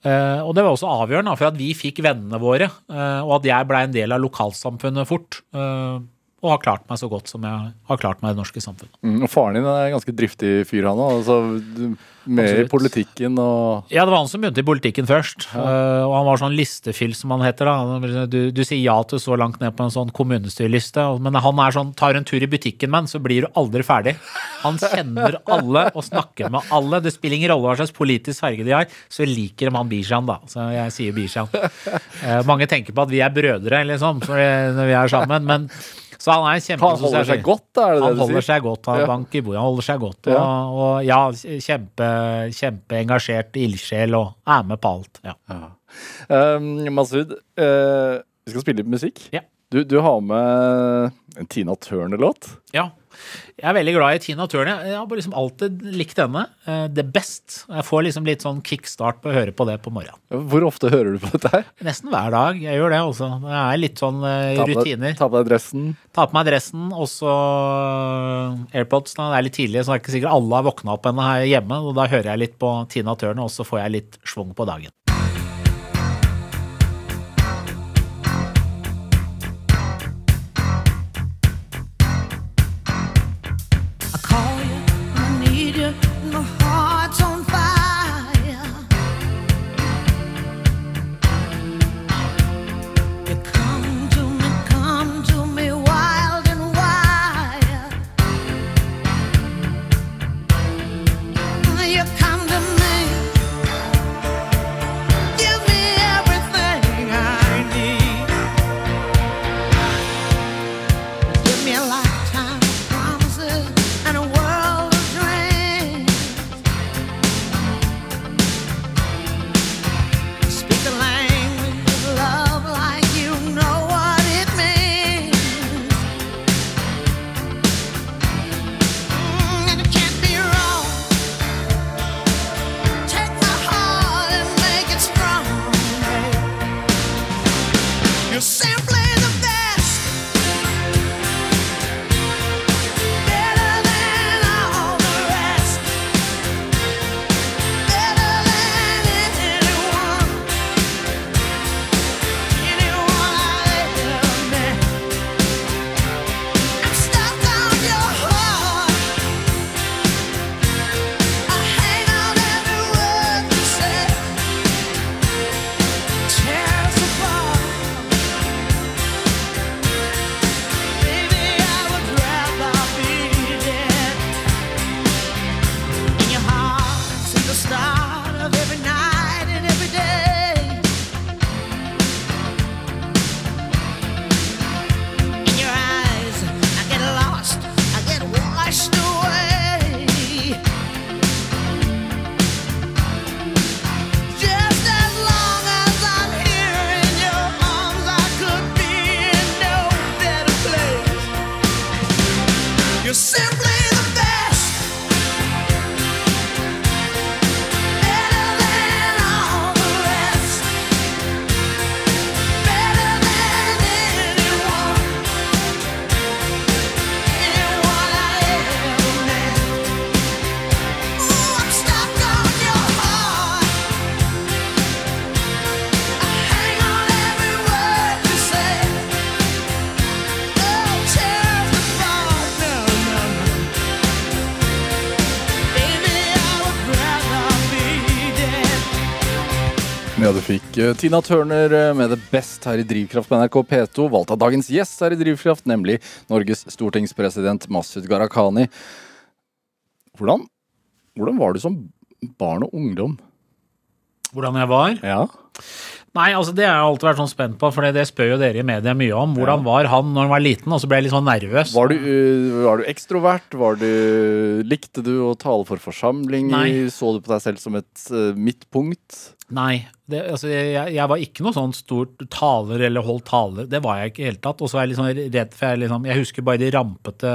Eh, Og det var også avgjørende for at vi fikk vennene våre, og at jeg blei en del av lokalsamfunnet fort. eh, Og har klart meg så godt som jeg har klart meg i det norske samfunnet.
Mm, og faren din er en ganske driftig fyr, han òg. Altså, mer i politikken og
Ja, det var han som begynte i politikken først. eh, og han var sånn listefyll, som han heter. da. Du, du sier ja til så langt ned på en sånn kommunestyreliste, men han er sånn tar en tur i butikken med han, så blir du aldri ferdig. Han kjenner alle og snakker med alle. Det spiller ingen rolle hva slags politisk farge de har, så liker de han Bijan, da. Så jeg sier Bijan. Eh, mange tenker på at vi er brødre, liksom, når vi er sammen, men så han er en
Han holder seg godt, da, er det
han
det du
holder
sier?
seg godt, han
Ja.
bank i bordet. Han holder seg godt.
Ja.
Og, og, ja kjempe, kjempeengasjert ildsjel og er med på alt. Ja.
Um, Masud, uh, vi skal spille litt musikk.
Ja.
Du, du har med en Tina Turner-låt.
ja. Jeg er veldig glad i Tina Turner. Jeg har bare liksom alltid likt henne. eh, Det best. Jeg får liksom litt sånn kickstart på å høre på det på morgenen.
Hvor ofte hører du på dette her?
Nesten hver dag. Jeg gjør det også. Det er litt sånn eh,
Ta
rutiner.
Ta på deg dressen.
Ta på meg dressen, og så AirPods. Da. Det er litt tidlig, så det er ikke sikkert alle har våkna opp ennå her hjemme. Og da hører jeg litt på Tina Turner, og så får jeg litt schwung på dagen.
Simply
Tina Turner eh, med det best her i Drivkraft på NRK P2, valgt av dagens gjest her i Drivkraft, nemlig Norges stortingspresident Masud Gharahkhani. Hvordan, hvordan var du som barn og ungdom?
Hvordan jeg var?
Ja.
Nei, altså det har jeg alltid vært sånn spent på, for det spør jo dere i media mye om. Hvordan var han når han var liten? Og så ble jeg litt sånn nervøs.
Var du, øh, var du ekstrovert? Var du, likte du å tale for forsamlinger?
Nei.
Så du på deg selv som et midtpunkt?
Nei, det, altså jeg, jeg var ikke noe sånn stort taler eller holdt taler. Det var jeg ikke i det hele tatt. Og så er jeg litt sånn redd for jeg liksom Jeg husker bare de rampete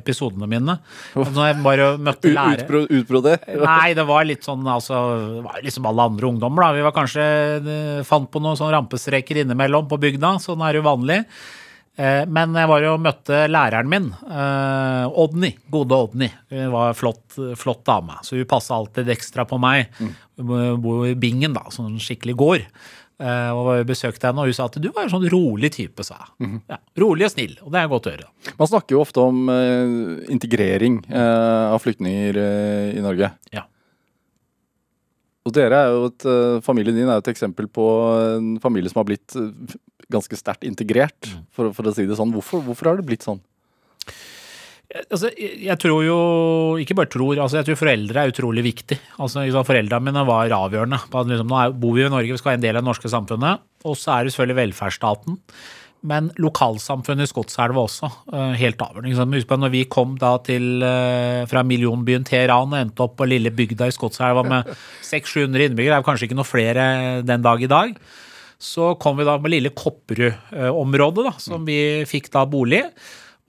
episodene mine. Når jeg bare møtte lærere
Utbro, det?
Nei, det var litt sånn altså Det var liksom alle andre ungdommer, da. Vi var kanskje eh, fant på noen sånne rampestreker innimellom på bygda. Sånn er det jo vanlig. Eh, Men jeg var jo og møtte læreren min, eh, Odny, gode Odny. Hun var en flott, flott dame, så hun passa alltid ekstra på meg. Hun bor i Bingen, da, sånn skikkelig gård. Eh, Og besøkte henne, og hun sa at du var en sånn rolig type, sa jeg. Ja, rolig og snill, og det er godt å høre.
Man snakker jo ofte om integrering av flyktninger i Norge.
Ja.
Og dere er jo et, Familien din er jo et eksempel på en familie som har blitt ganske sterkt integrert,
Mm.
for, for å si det sånn. Hvorfor, hvorfor har det blitt sånn?
Altså, jeg tror jo Ikke bare tror, altså jeg tror foreldre er utrolig viktig. Altså, Foreldrene mine var avgjørende. Liksom, nå er, bor vi i Norge, vi skal være en del av det norske samfunnet. Og så er det selvfølgelig velferdsstaten. Men lokalsamfunnet i Skotselva også, eh, helt avgjørende. ikke? Husk på når vi kom da til, eh, fra millionbyen Teheran og endte opp på lille bygda i Skotselva med 600-700 innbyggere, det er jo kanskje ikke noe flere den dag i dag, så kom vi da med lille Kopperud-området, som vi fikk da bolig.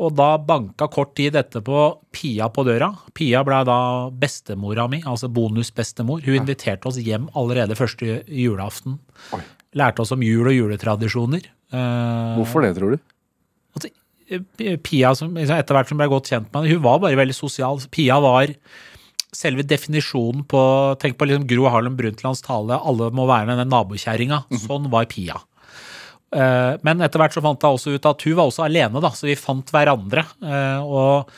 Og da banka kort tid etterpå Pia på døra. Pia ble da bestemora mi, altså bonusbestemor. Hun inviterte oss hjem allerede første julaften. Lærte oss om jul og juletradisjoner. Eh,
Hvorfor det, tror du?
altså, eh, Pia, som liksom etter hvert som ble godt kjent med henne, hun var bare veldig sosial. Pia var selve definisjonen på Tenk på liksom Gro Harlem Brundtlands tale 'Alle må være den nabokjerringa'. Sånn var Pia. Eh, Men etter hvert så fant jeg også ut at hun var også alene, da, så vi fant hverandre. Eh, Og,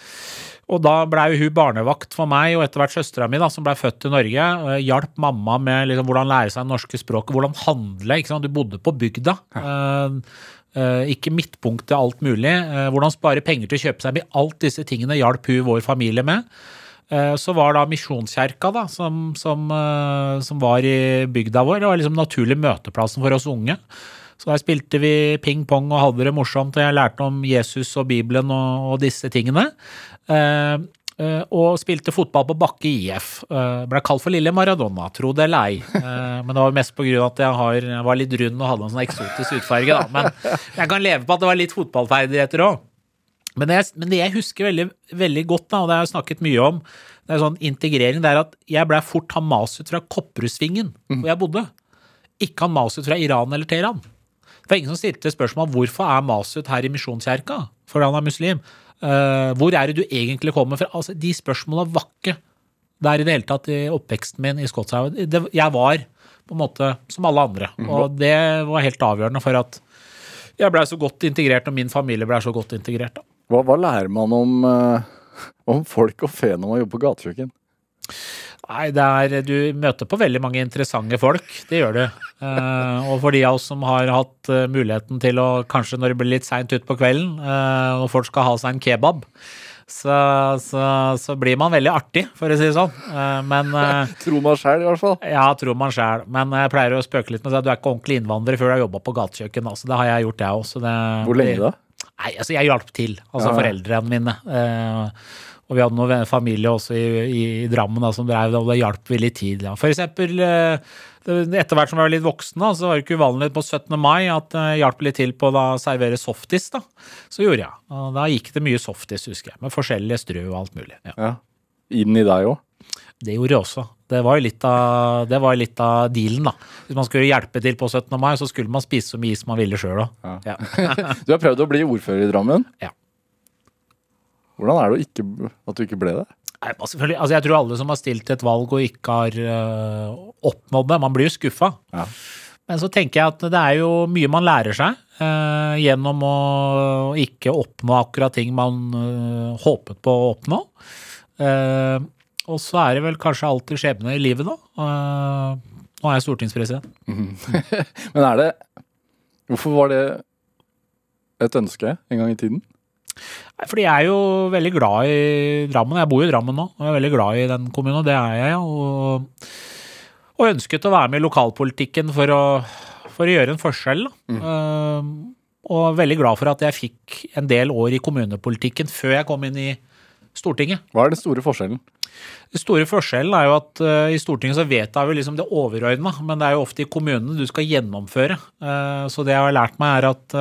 og da blei hun barnevakt for meg og etter hvert søstera mi, som blei født i Norge. Hjalp mamma med liksom, hvordan lære seg det norske språket, hvordan handle. ikke sant? Du bodde på bygda. Eh, eh, ikke midtpunkt til alt mulig. Eh, hvordan spare penger til å kjøpe seg med. Alt disse tingene hjalp hun vår familie med. Eh, Så var da Misjonskjerka, da, som, som, eh, som var i bygda vår, det var liksom naturlig møteplassen for oss unge. Så der spilte vi ping-pong og hadde det morsomt, og jeg lærte om Jesus og Bibelen og, og disse tingene. Eh, og spilte fotball på Bakke IF. Eh, ble kalt for Lille Maradona, tro det eller ei. Men det var mest på grunn av at jeg, har, jeg var litt rund og hadde en sånn eksotisk utfarge, Da. Men jeg kan leve på at det var litt fotballferdigheter òg. Men det, men det jeg husker veldig, veldig godt, da, og det har jeg snakket mye om, det er sånn integrering, det er at jeg blei fort Hamasut fra Kopperudsvingen, hvor jeg bodde. Ikke han maset fra Iran eller Teheran. Det var ingen som stilte spørsmål hvorfor er Masud her i Misjonskjerka, fordi han er muslim. Uh, hvor er det du egentlig kommer fra? Altså, de spørsmåla var ikke der i det hele tatt i oppveksten min i Skotshaugen. Jeg var på en måte som alle andre, og det var helt avgjørende for at jeg blei så godt integrert, og min familie blei så godt integrert. da.
Hva, hva lærer man om, uh, om folk og fe når man jobber på gatekjøkken?
Nei, det er, du møter på veldig mange interessante folk, det gjør du. Eh, og for de av oss som har hatt eh, muligheten til å, kanskje når det blir litt seint utpå kvelden, eh, og folk skal ha seg en kebab, så, så, så blir man veldig artig, for å si det sånn. Men eh,
Tro meg sjæl, i hvert fall.
ja, tror man sjæl. Men jeg pleier å spøke litt med at du er ikke ordentlig innvandrer før du har jobba på gatekjøkken. Altså, det har jeg gjort, jeg også.
Hvor lenge da?
Nei, altså jeg hjalp til. Altså
Ja,
foreldrene mine. Eh, og vi hadde noen familie også i, i, i Drammen da, som drev det, og det hjalp vi litt tid. Ja. For eksempel eh, etter hvert som jeg var litt voksen, da, så var det ikke uvanlig på 17. mai at jeg hjalp litt til på å servere softis. da. Så gjorde jeg. Og da gikk det mye softis, husker jeg. Med forskjellige strø og alt mulig. Ja.
Ja. Inn i deg òg?
Det gjorde jeg også. Det var jo litt av, det var litt av dealen, da. Hvis man skulle hjelpe til på 17. mai, så skulle man spise så mye is man ville sjøl òg. Ja.
Du har prøvd å bli ordfører i Drammen.
Ja.
Hvordan er det ikke, at du ikke ble det?
Nei, selvfølgelig, altså Jeg tror alle som har stilt til et valg og ikke har uh, oppnådd det, man blir jo skuffa.
Ja.
Men så tenker jeg at det er jo mye man lærer seg uh, gjennom å ikke oppnå akkurat ting man uh, håpet på å oppnå. Eh, og så er det vel kanskje alltid skjebne i livet, da. Uh, nå er jeg stortingspresident.
Men er det Hvorfor var det et ønske en gang i tiden?
Nei, Fordi jeg er jo veldig glad i Drammen. Jeg bor jo i Drammen nå, og jeg er veldig glad i den kommunen, og det er jeg. Og, og ønsket å være med i lokalpolitikken for å, for å gjøre en forskjell. Da. Uh, og veldig glad for at jeg fikk en del år i kommunepolitikken før jeg kom inn i Stortinget.
Hva er den store forskjellen?
Den store forskjellen er jo at uh, i Stortinget så vedtar vi liksom det overordna, men det er jo ofte i kommunene du skal gjennomføre. Uh, så det jeg har lært meg, er at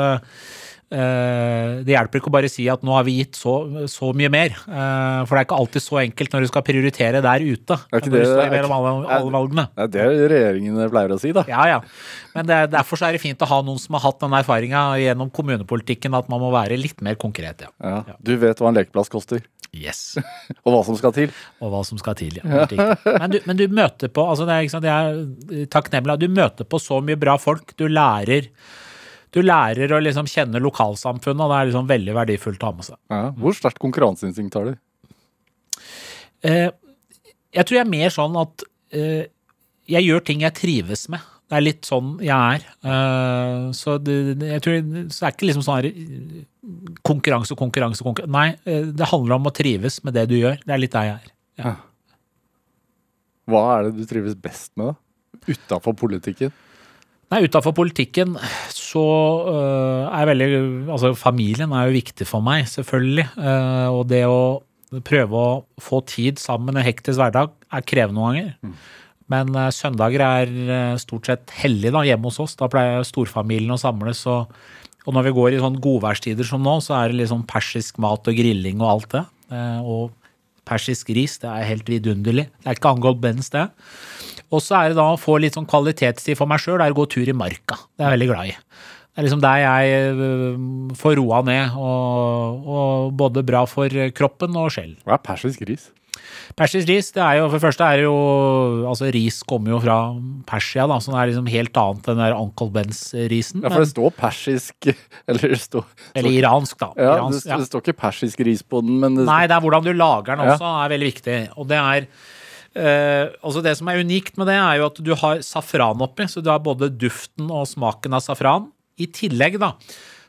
eh, det hjelper ikke å bare si at nå har vi gitt så, så mye mer. For det er ikke alltid så enkelt når du skal prioritere der ute.
Er ikke det- er
alle, alle.
Det er det regjeringen pleier å si, da.
Ja, ja. Men det, derfor så er det fint å ha noen som har hatt den erfaringa gjennom kommunepolitikken, at man må være litt mer konkret, ja.
Ja. Du vet hva en lekeplass koster,
Yes.
og hva som skal til.
Og hva som skal til, ja. Men du, men du møter på altså det er, sant, det er takknemlig. Du møter på så mye bra folk. Du lærer du lærer å liksom kjenne lokalsamfunnet, og det er liksom veldig verdifullt å ha med seg.
Ja. Hvor sterkt konkurranseinstinkt har du?
Eh, jeg tror jeg er mer sånn at eh, jeg gjør ting jeg trives med. Det er litt sånn jeg er. Eh, så det, jeg tror så det er ikke liksom sånn eh, konkurranse, konkurranse, konkurranse. Nei, eh, det handler om å trives med det du gjør. Det er litt der jeg er.
Hva er det du trives best med, da? Utafor politikken?
Nei, utafor politikken så uh, er veldig Altså, familien er jo viktig for meg, selvfølgelig. Uh, og det å prøve å få tid sammen i en hektisk hverdag er krevende noen ganger. Men eh, søndager er eh, stort sett hellig da, hjemme hos oss. Da pleier storfamilien å samles. Og, og når vi går i sånn godværstider som nå, så er det liksom persisk mat og grilling og alt det. Eh, og persisk ris, det er helt vidunderlig. Det er ikke angått bens, det. Og så er det da å få litt sånn kvalitetstid for meg sjøl, det er å gå tur i marka. Det er jeg veldig glad i. Det er liksom der jeg får roa ned, og, og både bra for kroppen og sjelen.
Hva er persisk ris?
Persisk ris, det er jo for det første er det jo Altså, ris kommer jo fra Persia, da, så det er liksom helt annet enn der Uncle Benz-risen.
Ja, for det står persisk Eller det står,
Eller iransk, da.
ja,
Iransk, ja.
det står ikke persisk ris på den, men det
Nei, det er hvordan du lager den
Ja.
også, er veldig viktig. Og det er Uh, altså Det som er unikt med det, er jo at du har safran oppi, så du har både duften og smaken av safran. I tillegg, da,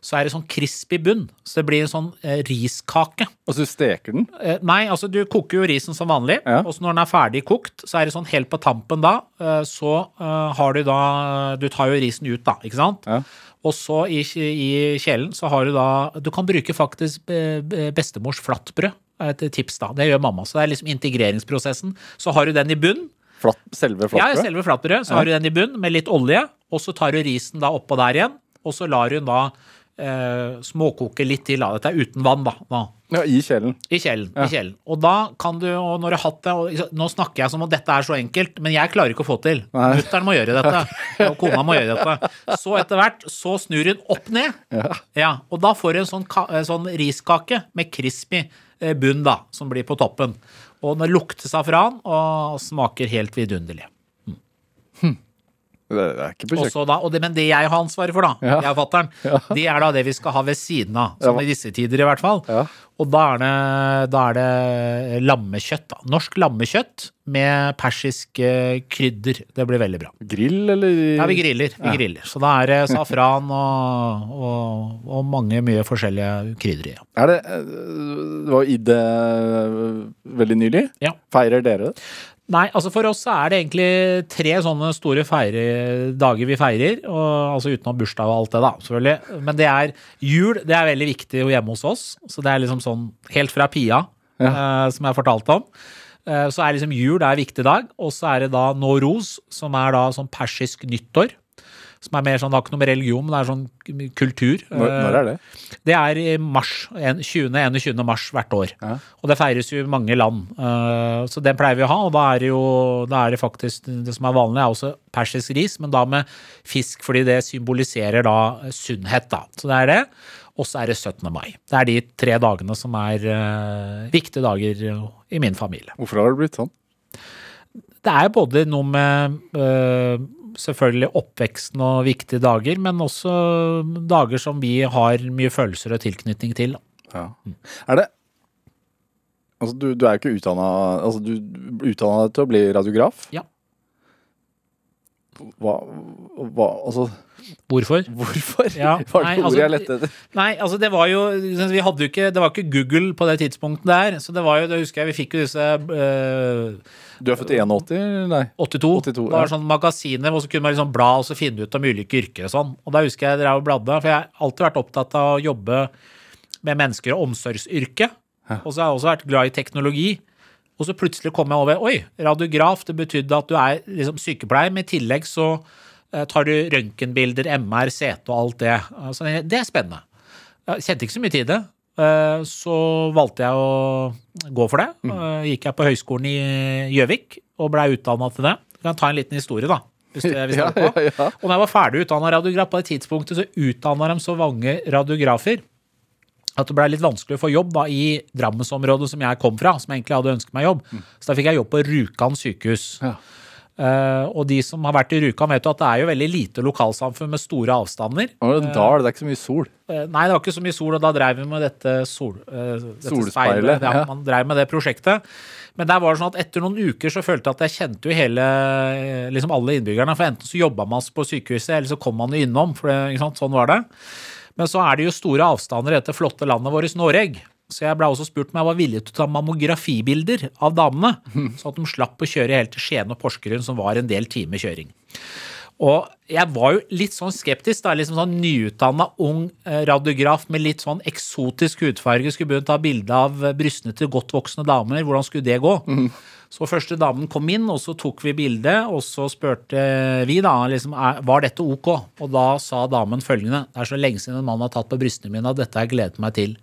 så er det sånn crispy bunn, så det blir en sånn eh, riskake.
Altså, du steker den?
Eh, nei, altså du koker jo risen som vanlig,
Ja.
og så når den er ferdig kokt, så er det sånn helt på tampen da, eh, så eh, har du da Du tar jo risen ut, da, ikke sant?
Ja.
Og så i, i kjelen så har du da Du kan bruke faktisk eh, bestemors flatbrød. Et tips, da. Det gjør mamma. Så det er liksom integreringsprosessen. Så har du den i bunn.
Flatt, selve
Ja,
flatbrød?
selve flatbrød. Så har du den i bunn med litt olje, og så tar du risen da oppå der igjen, og så lar hun da eh, småkoke litt til. Dette er uten vann, da. Nå.
Ja, I kjelen.
I kjelen. i kjelen. Og da kan du, og når du har hatt det og Nå snakker jeg som om dette er så enkelt, men jeg klarer ikke å få til. Mutter'n må gjøre dette, og kona må gjøre dette. Så etter hvert så snur hun opp ned. Ja. og da får du en sånn, eh, sånn riskake med crispy eh, bunn, da, som blir på toppen. Og den lukter safran og smaker helt vidunderlig.
Det er ikke på kjøkkenet.
så da, det, men det jeg har ansvaret for, da,
Ja.
jeg og fatter'n, det er da det vi skal ha ved siden av. Som
Ja.
i disse tider, i hvert fall.
Ja.
Og da er, det, da er det lammekjøtt. da. Norsk lammekjøtt med persisk eh, krydder. Det blir veldig bra.
Grill, eller?
Ja, vi griller. vi griller. Så da er det safran og, og, og mange mye forskjellige krydder i. Ja.
Er det eh, Det var ID eh, veldig nylig.
Ja.
Feirer dere det?
Nei, altså for oss så er det egentlig tre sånne store feire, dager vi feirer. Og, altså utenom bursdag og alt det, da, selvfølgelig. Men det er jul. Det er veldig viktig hjemme hos oss. Så det er liksom sånn helt fra Pia, eh, som jeg fortalte om. Eh, så er liksom jul det er en viktig dag. Og så er det da Noros, som er da sånn persisk nyttår. Som er mer sånn, det har ikke noe med religion, men det er sånn kultur.
Når,
Eh,
når er det?
det er i mars, en- 20.-21. mars hvert år.
Ja.
Og det feires jo i mange land. Eh, Så den pleier vi å ha, og da er det jo da er det faktisk det som er vanlig, er også persisk ris, men da med fisk, fordi det symboliserer da sunnhet, da. Så det er det. Og så er det 17. mai. Det er de tre dagene som er eh, viktige dager i min familie.
Hvorfor har det blitt sånn?
Det er både noe med eh, selvfølgelig oppveksten og viktige dager, men også dager som vi har mye følelser og tilknytning til.
Ja. Er det Altså, du, du er jo ikke utdanna altså, Du utdanna deg til å bli radiograf.
Ja.
Hva, hva Altså,
Hvorfor?
hvorfor?
Ja,
var
nei,
det ordet
altså,
jeg lette etter?
Nei, altså det var jo Vi hadde jo ikke Det var ikke Google på det tidspunktet der. Så det var jo Det husker jeg vi fikk jo disse eh,
Du er født i 81? Nei.
82.
82,
det var
ja.
sånn magasiner hvor så kunne man liksom bla og så finne ut om ulike yrker og sånn. Og da husker jeg dere og bladde, for jeg har alltid vært opptatt av å jobbe med mennesker og omsorgsyrke. Og så har jeg også vært glad i teknologi. Og så plutselig kom jeg over Oi, radiograf, det betydde at du er liksom sykepleier, men i tillegg så tar du røntgenbilder, MR, CT og alt det. Altså, det er spennende. Jeg kjente ikke så mye til det. Eh, Så valgte jeg å gå for det. Eh, Gikk jeg på høyskolen i Gjøvik og blei utdanna til det. Jeg kan ta en liten historie, da. Hvis det, hvis det
Ja, ja, ja.
Og når jeg var ferdig utdanna radiograf, på det tidspunktet så utdanna de så mange radiografer at det blei litt vanskelig å få jobb da, i Drammensområdet som jeg kom fra, som jeg egentlig hadde ønsket meg jobb. Så da fikk jeg jobb på Rjukan sykehus. Eh, og de som har vært i Rjukan, vet jo at det er jo veldig lite lokalsamfunn med store avstander.
Nå er det en dal, det er ikke så mye sol.
Uh, Nei, det var ikke så mye sol, og da dreiv vi med dette, sol, uh, dette
Solspeilet.
Ja,
ja.
Man dreiv med det prosjektet. Men der var det sånn at etter noen uker så følte jeg at jeg kjente jo hele, eh, liksom alle innbyggerne. For enten så jobba man på sykehuset, eller så kom man jo innom. For det? Sånn var det. Men så er det jo store avstander i dette flotte landet vårt, Norge. Så jeg ble også spurt om jeg var villig til å ta mammografibilder av damene. Sånn at de slapp å kjøre helt til Skien og Porsgrunn, som var en del timer kjøring. Og jeg var jo litt sånn skeptisk, da, liksom sånn nyutdanna ung eh, radiograf med litt sånn eksotisk hudfarge, skulle begynne å ta bilde av eh, brystene til godt voksne damer. Hvordan skulle det gå? Så første damen kom inn, og så tok vi bilde, og så spurte vi da liksom, var dette ok? Og da sa damen følgende, det er så lenge siden en mann har tatt på brystene mine, og dette har jeg gledet meg til.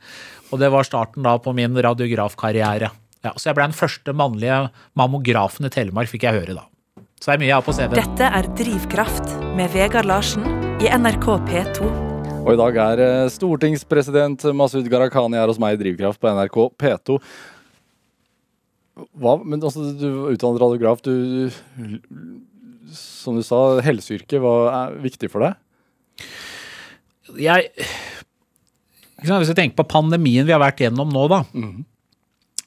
Og det var starten da på min radiografkarriere. Ja, så jeg ble den første mannlige mammografen i Telemark, fikk jeg høre da. Så det er mye jeg har på CV-en.
Dette er Drivkraft med Vegard Larsen i NRK P2.
Og i dag er eh, stortingspresident Masud Gharahkhani her hos meg i Drivkraft på NRK P2. Hva, men altså, du er utdannet radiograf. Du, du Som du sa, helseyrket hva er viktig for deg?
jeg Hvis jeg tenker på pandemien vi har vært gjennom nå, da.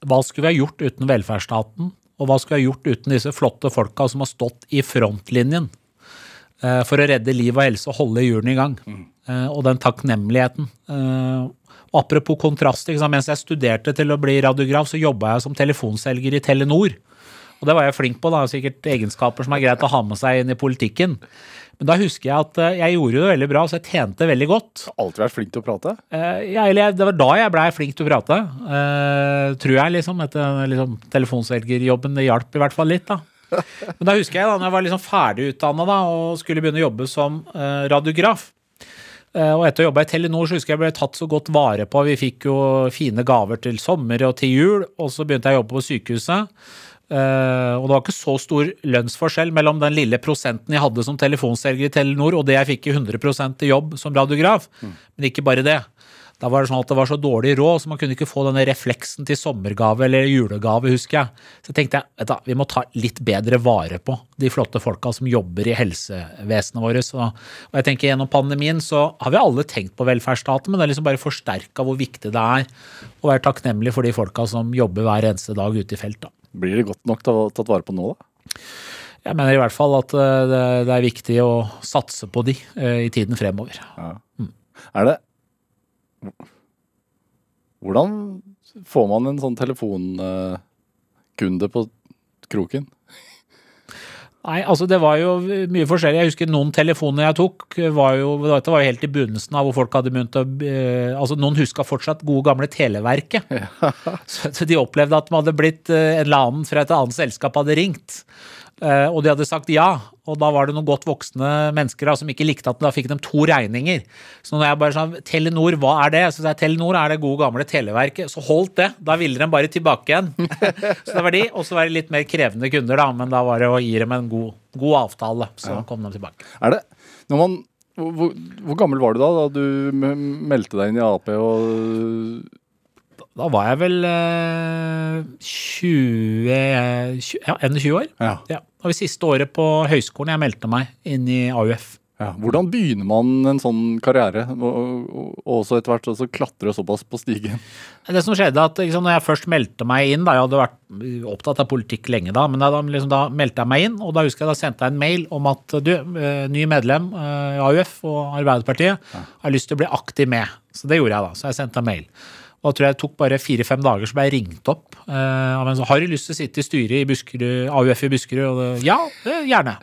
Hva skulle vi ha gjort uten velferdsstaten? Og hva skulle jeg gjort uten disse flotte folka som har stått i frontlinjen eh, for å redde liv og helse og holde hjulene i gang? Eh, og den takknemligheten. Eh, og apropos kontrast, mens jeg studerte til å bli radiograf, så jobba jeg som telefonselger i Telenor. Og det var jeg flink på, da, sikkert egenskaper som er greit å ha med seg inn i politikken. Men da husker jeg at eh, jeg gjorde det veldig bra, så jeg tjente veldig godt.
Alltid vært flink til å prate?
Eh, ja, eller det var da jeg blei flink til å prate. eh, tror jeg, liksom. Etter liksom, telefonselgerjobben. Det hjalp i hvert fall litt, da. Men da husker jeg da når jeg var liksom ferdig utdanna og skulle begynne å jobbe som radiograf. Og etter å jobbe i Telenor så husker jeg ble tatt så godt vare på. Vi fikk jo fine gaver til sommer og til jul, og så begynte jeg å jobbe på sykehuset. Eh, og det var ikke så stor lønnsforskjell mellom den lille prosenten jeg hadde som telefonselger i Telenor, og det jeg fikk i 100 i jobb som radiograf. Men ikke bare det. Da var det sånn at det var så dårlig råd, så man kunne ikke få denne refleksen til sommergave eller julegave, husker jeg. Så tenkte jeg vet du, vi må ta litt bedre vare på de flotte folka som jobber i helsevesenet vårt. Og jeg tenker Gjennom pandemien så har vi alle tenkt på velferdsstaten, men det er liksom bare forsterka hvor viktig det er å være takknemlig for de folka som jobber hver eneste dag ute i felt. da.
Blir det godt nok ta- tatt vare på nå, da?
Jeg mener i hvert fall at eh, det, er viktig å satse på de eh, i tiden fremover.
Er det Hvordan får man en sånn telefonkunde på kroken?
Nei, altså det var jo mye forskjellig. Jeg husker noen telefoner jeg tok, var jo, dette var jo helt i begynnelsen av hvor folk hadde begynt å eh, Altså noen huska fortsatt gode gamle Televerket. Så, så de opplevde at man hadde blitt eh, en eller annen fra et annet selskap hadde ringt. Eh, og de hadde sagt ja, og da var det noen godt voksne mennesker da, som ikke likte at da fikk de to regninger. Så når jeg bare sa Telenor, hva er det? Så sa jeg Telenor er det gode gamle Televerket. Så holdt det. Da ville de bare tilbake igjen. så det var de. Og så var det litt mer krevende kunder, da, men da var det å gi dem en god, god avtale. Så kom de tilbake.
Er det når man hvor- hvor gammel var du da da du meldte deg inn i Ap og
Da var jeg vel eh, 20, eh, 20 Ja, 21 år.
Ja.
Ja. Det var det siste året på høyskolen jeg meldte meg inn i AUF.
Ja. Hvordan begynner man en sånn karriere, og, og, og også etter hvert så klatre såpass på stigen?
Det som skjedde at liksom, når jeg først meldte meg inn, da jeg hadde vært opptatt av politikk lenge da, men da, da, liksom, da meldte jeg meg inn, og da husker jeg da sendte jeg en mail om at du, eh, ny medlem eh, i AUF og Arbeiderpartiet, har lyst til å bli aktiv med. Så det gjorde jeg da, så jeg sendte en mail. Og da tror jeg tok bare fire-fem dager, så ble jeg ringt opp eh, så, har du lyst til å sitte i styret i Buskerud, AUF i Buskerud. Og det, ja, det, gjerne.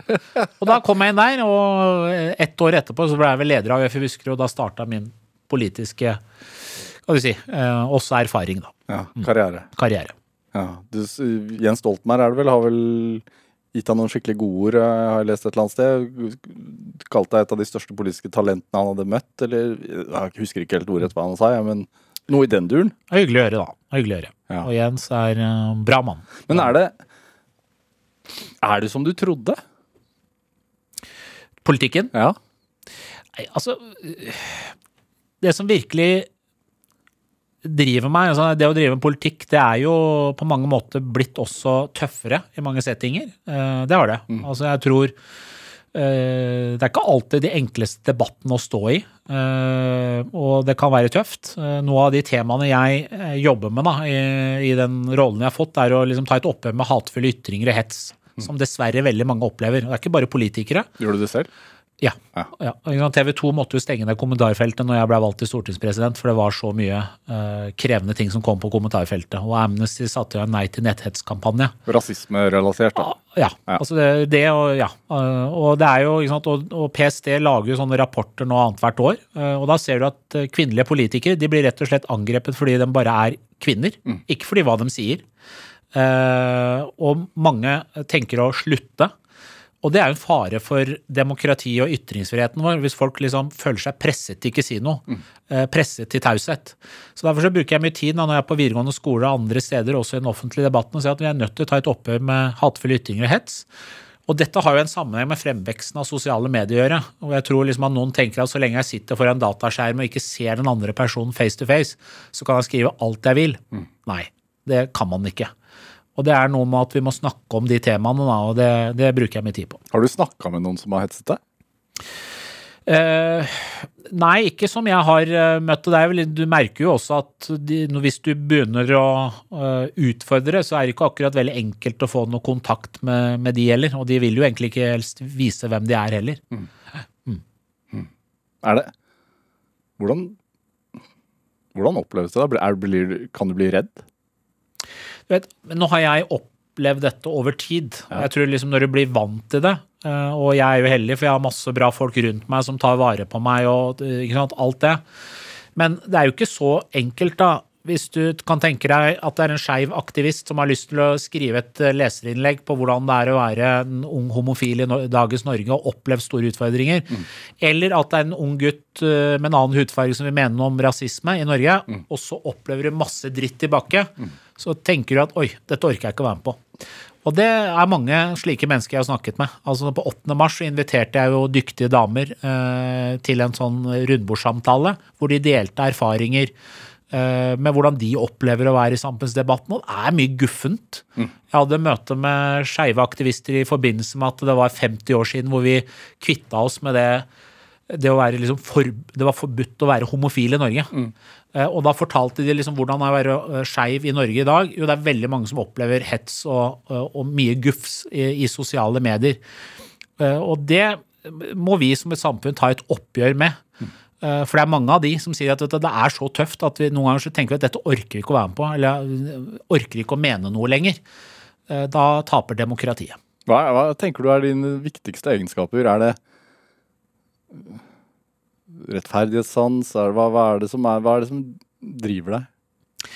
Og da kom jeg inn der, og ett år etterpå så ble jeg vel leder av AUF i Buskerud, og da starta min politiske kan du si, eh, også erfaring, da.
Ja, karriere.
Karriere.
Ja. Du, Jens Stoltenberg er det vel, har vel gitt deg noen skikkelig gode ord, eh, har jeg lest et eller annet sted. Kalt deg et av de største politiske talentene han hadde møtt, eller jeg husker ikke helt ordet hva han sa, ja, men noe i den duren.
Det er hyggelig å gjøre, da. Det er Hyggelig å gjøre.
Ja.
Og Jens er en bra mann.
Men er det Er det som du trodde?
Politikken?
Ja.
Nei, altså Det som virkelig driver meg, altså det å drive med politikk, det er jo på mange måter blitt også tøffere i mange settinger. Eh, Det har det. Altså jeg tror eh, det er ikke alltid de enkleste debattene å stå i, eh, og det kan være tøft. Eh, Noe av de temaene jeg eh, jobber med da, i, i den rollen jeg har fått, er å liksom ta et oppgjør med hatefulle ytringer og hets, som dessverre veldig mange opplever. Det er ikke bare politikere.
Gjør du det selv?
Ja.
Ja.
TV 2 måtte jo stenge ned kommentarfeltet når jeg ble valgt til stortingspresident, for det var så mye uh, krevende ting som kom på kommentarfeltet. Og Amnesty satte jo en nei til netthetskampanje.
Rasismerelatert, da.
Ja,
Ja.
altså det, det og ja. eh, Og det er jo, ikke sant, og, og PST lager jo sånne rapporter nå annethvert år. eh, Og da ser du at kvinnelige politikere de blir rett og slett angrepet fordi de bare er kvinner, ikke fordi hva de sier. Uh, og mange tenker å slutte. Og det er jo en fare for demokrati og ytringsfriheten vår, hvis folk liksom føler seg presset til ikke si noe. eh, Presset til taushet. Så derfor så bruker jeg mye tid da, når jeg er på videregående skole og andre steder, også i den offentlige debatten, og sier at vi er nødt til å ta et oppgjør med hatefulle ytringer og hets. Og dette har jo en sammenheng med fremveksten av sosiale medier å gjøre. Og jeg tror liksom at noen tenker at så lenge jeg sitter foran en dataskjerm og ikke ser den andre personen face to face, så kan jeg skrive alt jeg vil. Nei, det kan man ikke. Og det er noe med at vi må snakke om de temaene, og det, det bruker jeg mye tid på.
Har du snakka med noen som har hetset deg?
Eh, nei, ikke som jeg har eh, møtt. Er du merker jo også at de, hvis du begynner å uh, utfordre, så er det ikke akkurat veldig enkelt å få noe kontakt med, med de heller. Og de vil jo egentlig ikke helst vise hvem de er heller.
Er det Hvordan Hvordan oppleves det? da? Er, blir, kan du bli redd?
Vet, men nå har jeg opplevd dette over tid. Jeg tror liksom når du blir vant til det, eh, og jeg er jo heldig, for jeg har masse bra folk rundt meg som tar vare på meg og eh, sant, alt det. Men det er jo ikke så enkelt, da. Hvis du kan tenke deg at det er en skeiv aktivist som har lyst til å skrive et eh, leserinnlegg på hvordan det er å være en ung homofil i dagens Norge og oppleve store utfordringer, eller at det er en ung gutt med en annen hudfarge som vil mene noe om rasisme i Norge, og så opplever du masse dritt tilbake, så tenker du at oi, dette orker jeg ikke å være med på. Og det er mange slike mennesker jeg har snakket med. Altså På 8. mars inviterte jeg jo dyktige damer eh, til en sånn rundbordssamtale, hvor de delte erfaringer eh, med hvordan de opplever å være i samfunnsdebatten. Og det er mye guffent. Jeg hadde møte med skeive aktivister i forbindelse med at det var 50 år siden hvor vi kvitta oss med det det, liksom for, det var forbudt å være homofil i Norge. Eh, og da fortalte de liksom hvordan det er å være eh, skeiv i Norge i dag. Jo, det er veldig mange som opplever hets og, og, og mye gufs i, i sosiale medier. Eh, og det må vi som et samfunn ta et oppgjør med. Eh, For det er mange av de som sier at det er så tøft at vi noen ganger så tenker vi at dette orker vi ikke å være med på, eller eh, orker ikke å mene noe lenger. Eh, Da taper demokratiet.
Hva, hva tenker du er dine viktigste egenskaper? Er det rettferdighetssans? Er hva, hva, er det som er, hva er det som driver deg?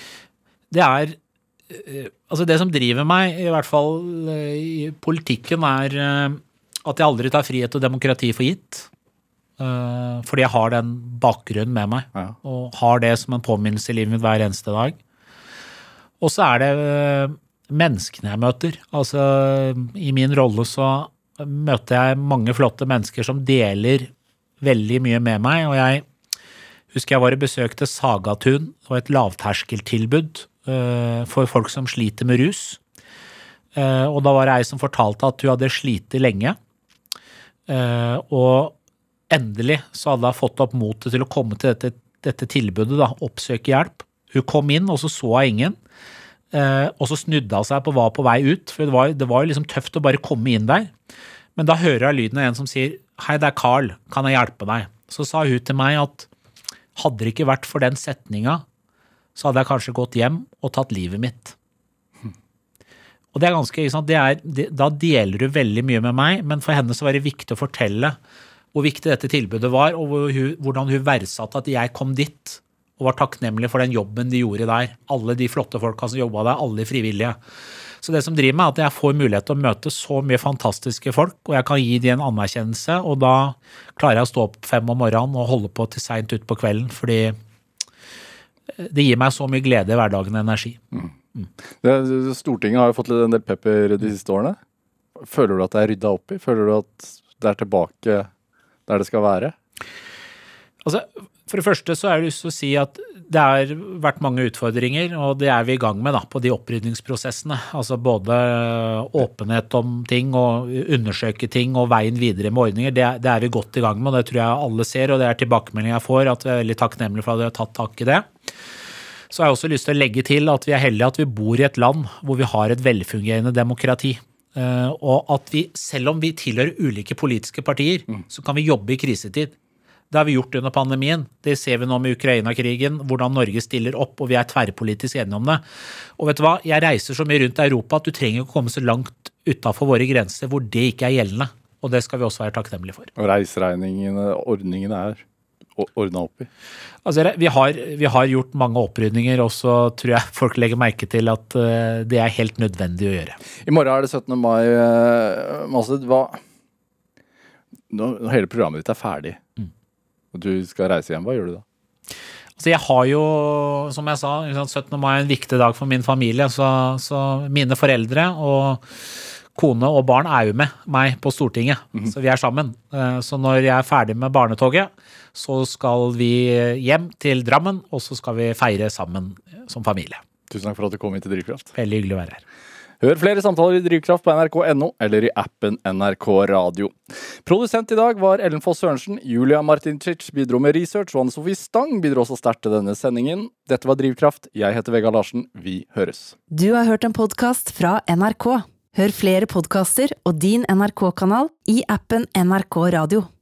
Det er eh, Altså, det som driver meg, i hvert fall eh, i politikken, er eh, at jeg aldri tar frihet og demokrati for gitt. Fordi jeg har den bakgrunnen med meg,
Ja.
og har det som en påminnelse i livet mitt hver eneste dag. Og så er det menneskene jeg møter. Altså, i min rolle så møter jeg mange flotte mennesker som deler veldig mye med meg, og jeg husker jeg var i besøk til Sagatun og et lavterskeltilbud eh, for folk som sliter med rus. Eh, og da var det ei som fortalte at hun hadde slitt lenge. Eh, og endelig så hadde hun fått opp motet til å komme til dette, dette tilbudet, da, oppsøke hjelp. Hun kom inn, og så så hun ingen. Og så snudde hun seg på hva på vei ut, for det var, det var jo liksom tøft å bare komme inn der. Men da hører jeg lyden av en som sier 'Hei, det er Carl, kan jeg hjelpe deg?' Så sa hun til meg at hadde det ikke vært for den setninga, så hadde jeg kanskje gått hjem og tatt livet mitt. Og det er ganske? Det er, det, Da deler du veldig mye med meg, men for henne så var det viktig å fortelle hvor viktig dette tilbudet var, og hvor hvordan hun verdsatte at jeg kom dit og var takknemlig for den jobben de gjorde der. Alle de flotte folka som jobba der, alle de frivillige. Så det som driver meg, er at jeg får mulighet til å møte så mye fantastiske folk, og jeg kan gi dem en anerkjennelse, og da klarer jeg å stå opp fem om morgenen og holde på til seint utpå kvelden, fordi det gir meg så mye glede i hverdagen og energi.
Det, Stortinget har jo fått en del pepper de siste årene. Føler du at det er rydda opp i? Føler du at det er tilbake der det skal være?
Altså, for det første så er det lyst til å si at det har vært mange utfordringer, og det er vi i gang med da, på de opprydningsprosessene. Altså både åpenhet om ting og undersøke ting og veien videre med ordninger. Det, det er vi godt i gang med, og det tror jeg alle ser, og det er tilbakemeldinger jeg får, at vi er veldig takknemlige for at vi har tatt tak i det. Så har jeg også lyst til å legge til at vi er heldige at vi bor i et land hvor vi har et velfungerende demokrati. Eh, Og at vi, selv om vi tilhører ulike politiske partier, så kan vi jobbe i krisetid. Det har vi gjort under pandemien. Det ser vi nå med Ukraina-krigen, hvordan Norge stiller opp, og vi er tverrpolitisk enige om det. Og vet du hva, jeg reiser så mye rundt i Europa at du trenger ikke komme så langt utafor våre grenser hvor det ikke er gjeldende. Og det skal vi også være takknemlige for.
Og reiseregningene, ordningene er ordna opp i?
Altså, vi, har, vi har gjort mange opprydninger, og så tror jeg folk legger merke til at eh, det er helt nødvendig å gjøre.
I morgen er det 17. mai. eh, Masud, hva når hele programmet ditt er ferdig, og du skal reise hjem, hva gjør du da?
Altså jeg har jo, som jeg sa, 17. mai er en viktig dag for min familie. Så, så mine foreldre og kone og barn er jo med meg på Stortinget. Så vi er sammen. Eh, Så når jeg er ferdig med barnetoget, så skal vi hjem til Drammen, og så skal vi feire sammen som familie.
Tusen takk for at du kom hit til Drivkraft.
Veldig hyggelig å være her.
Hør flere samtaler i Drivkraft på nrk.no eller i appen NRK Radio. Produsent i dag var Ellen Foss Sørensen. Julia Martincic bidro med research, og Anne Sofie Stang bidro også sterkt til denne sendingen. Dette var Drivkraft. Jeg heter Vegard Larsen. Vi høres.
Du har hørt en podkast fra NRK. Hør flere podkaster og din NRK-kanal i appen NRK Radio.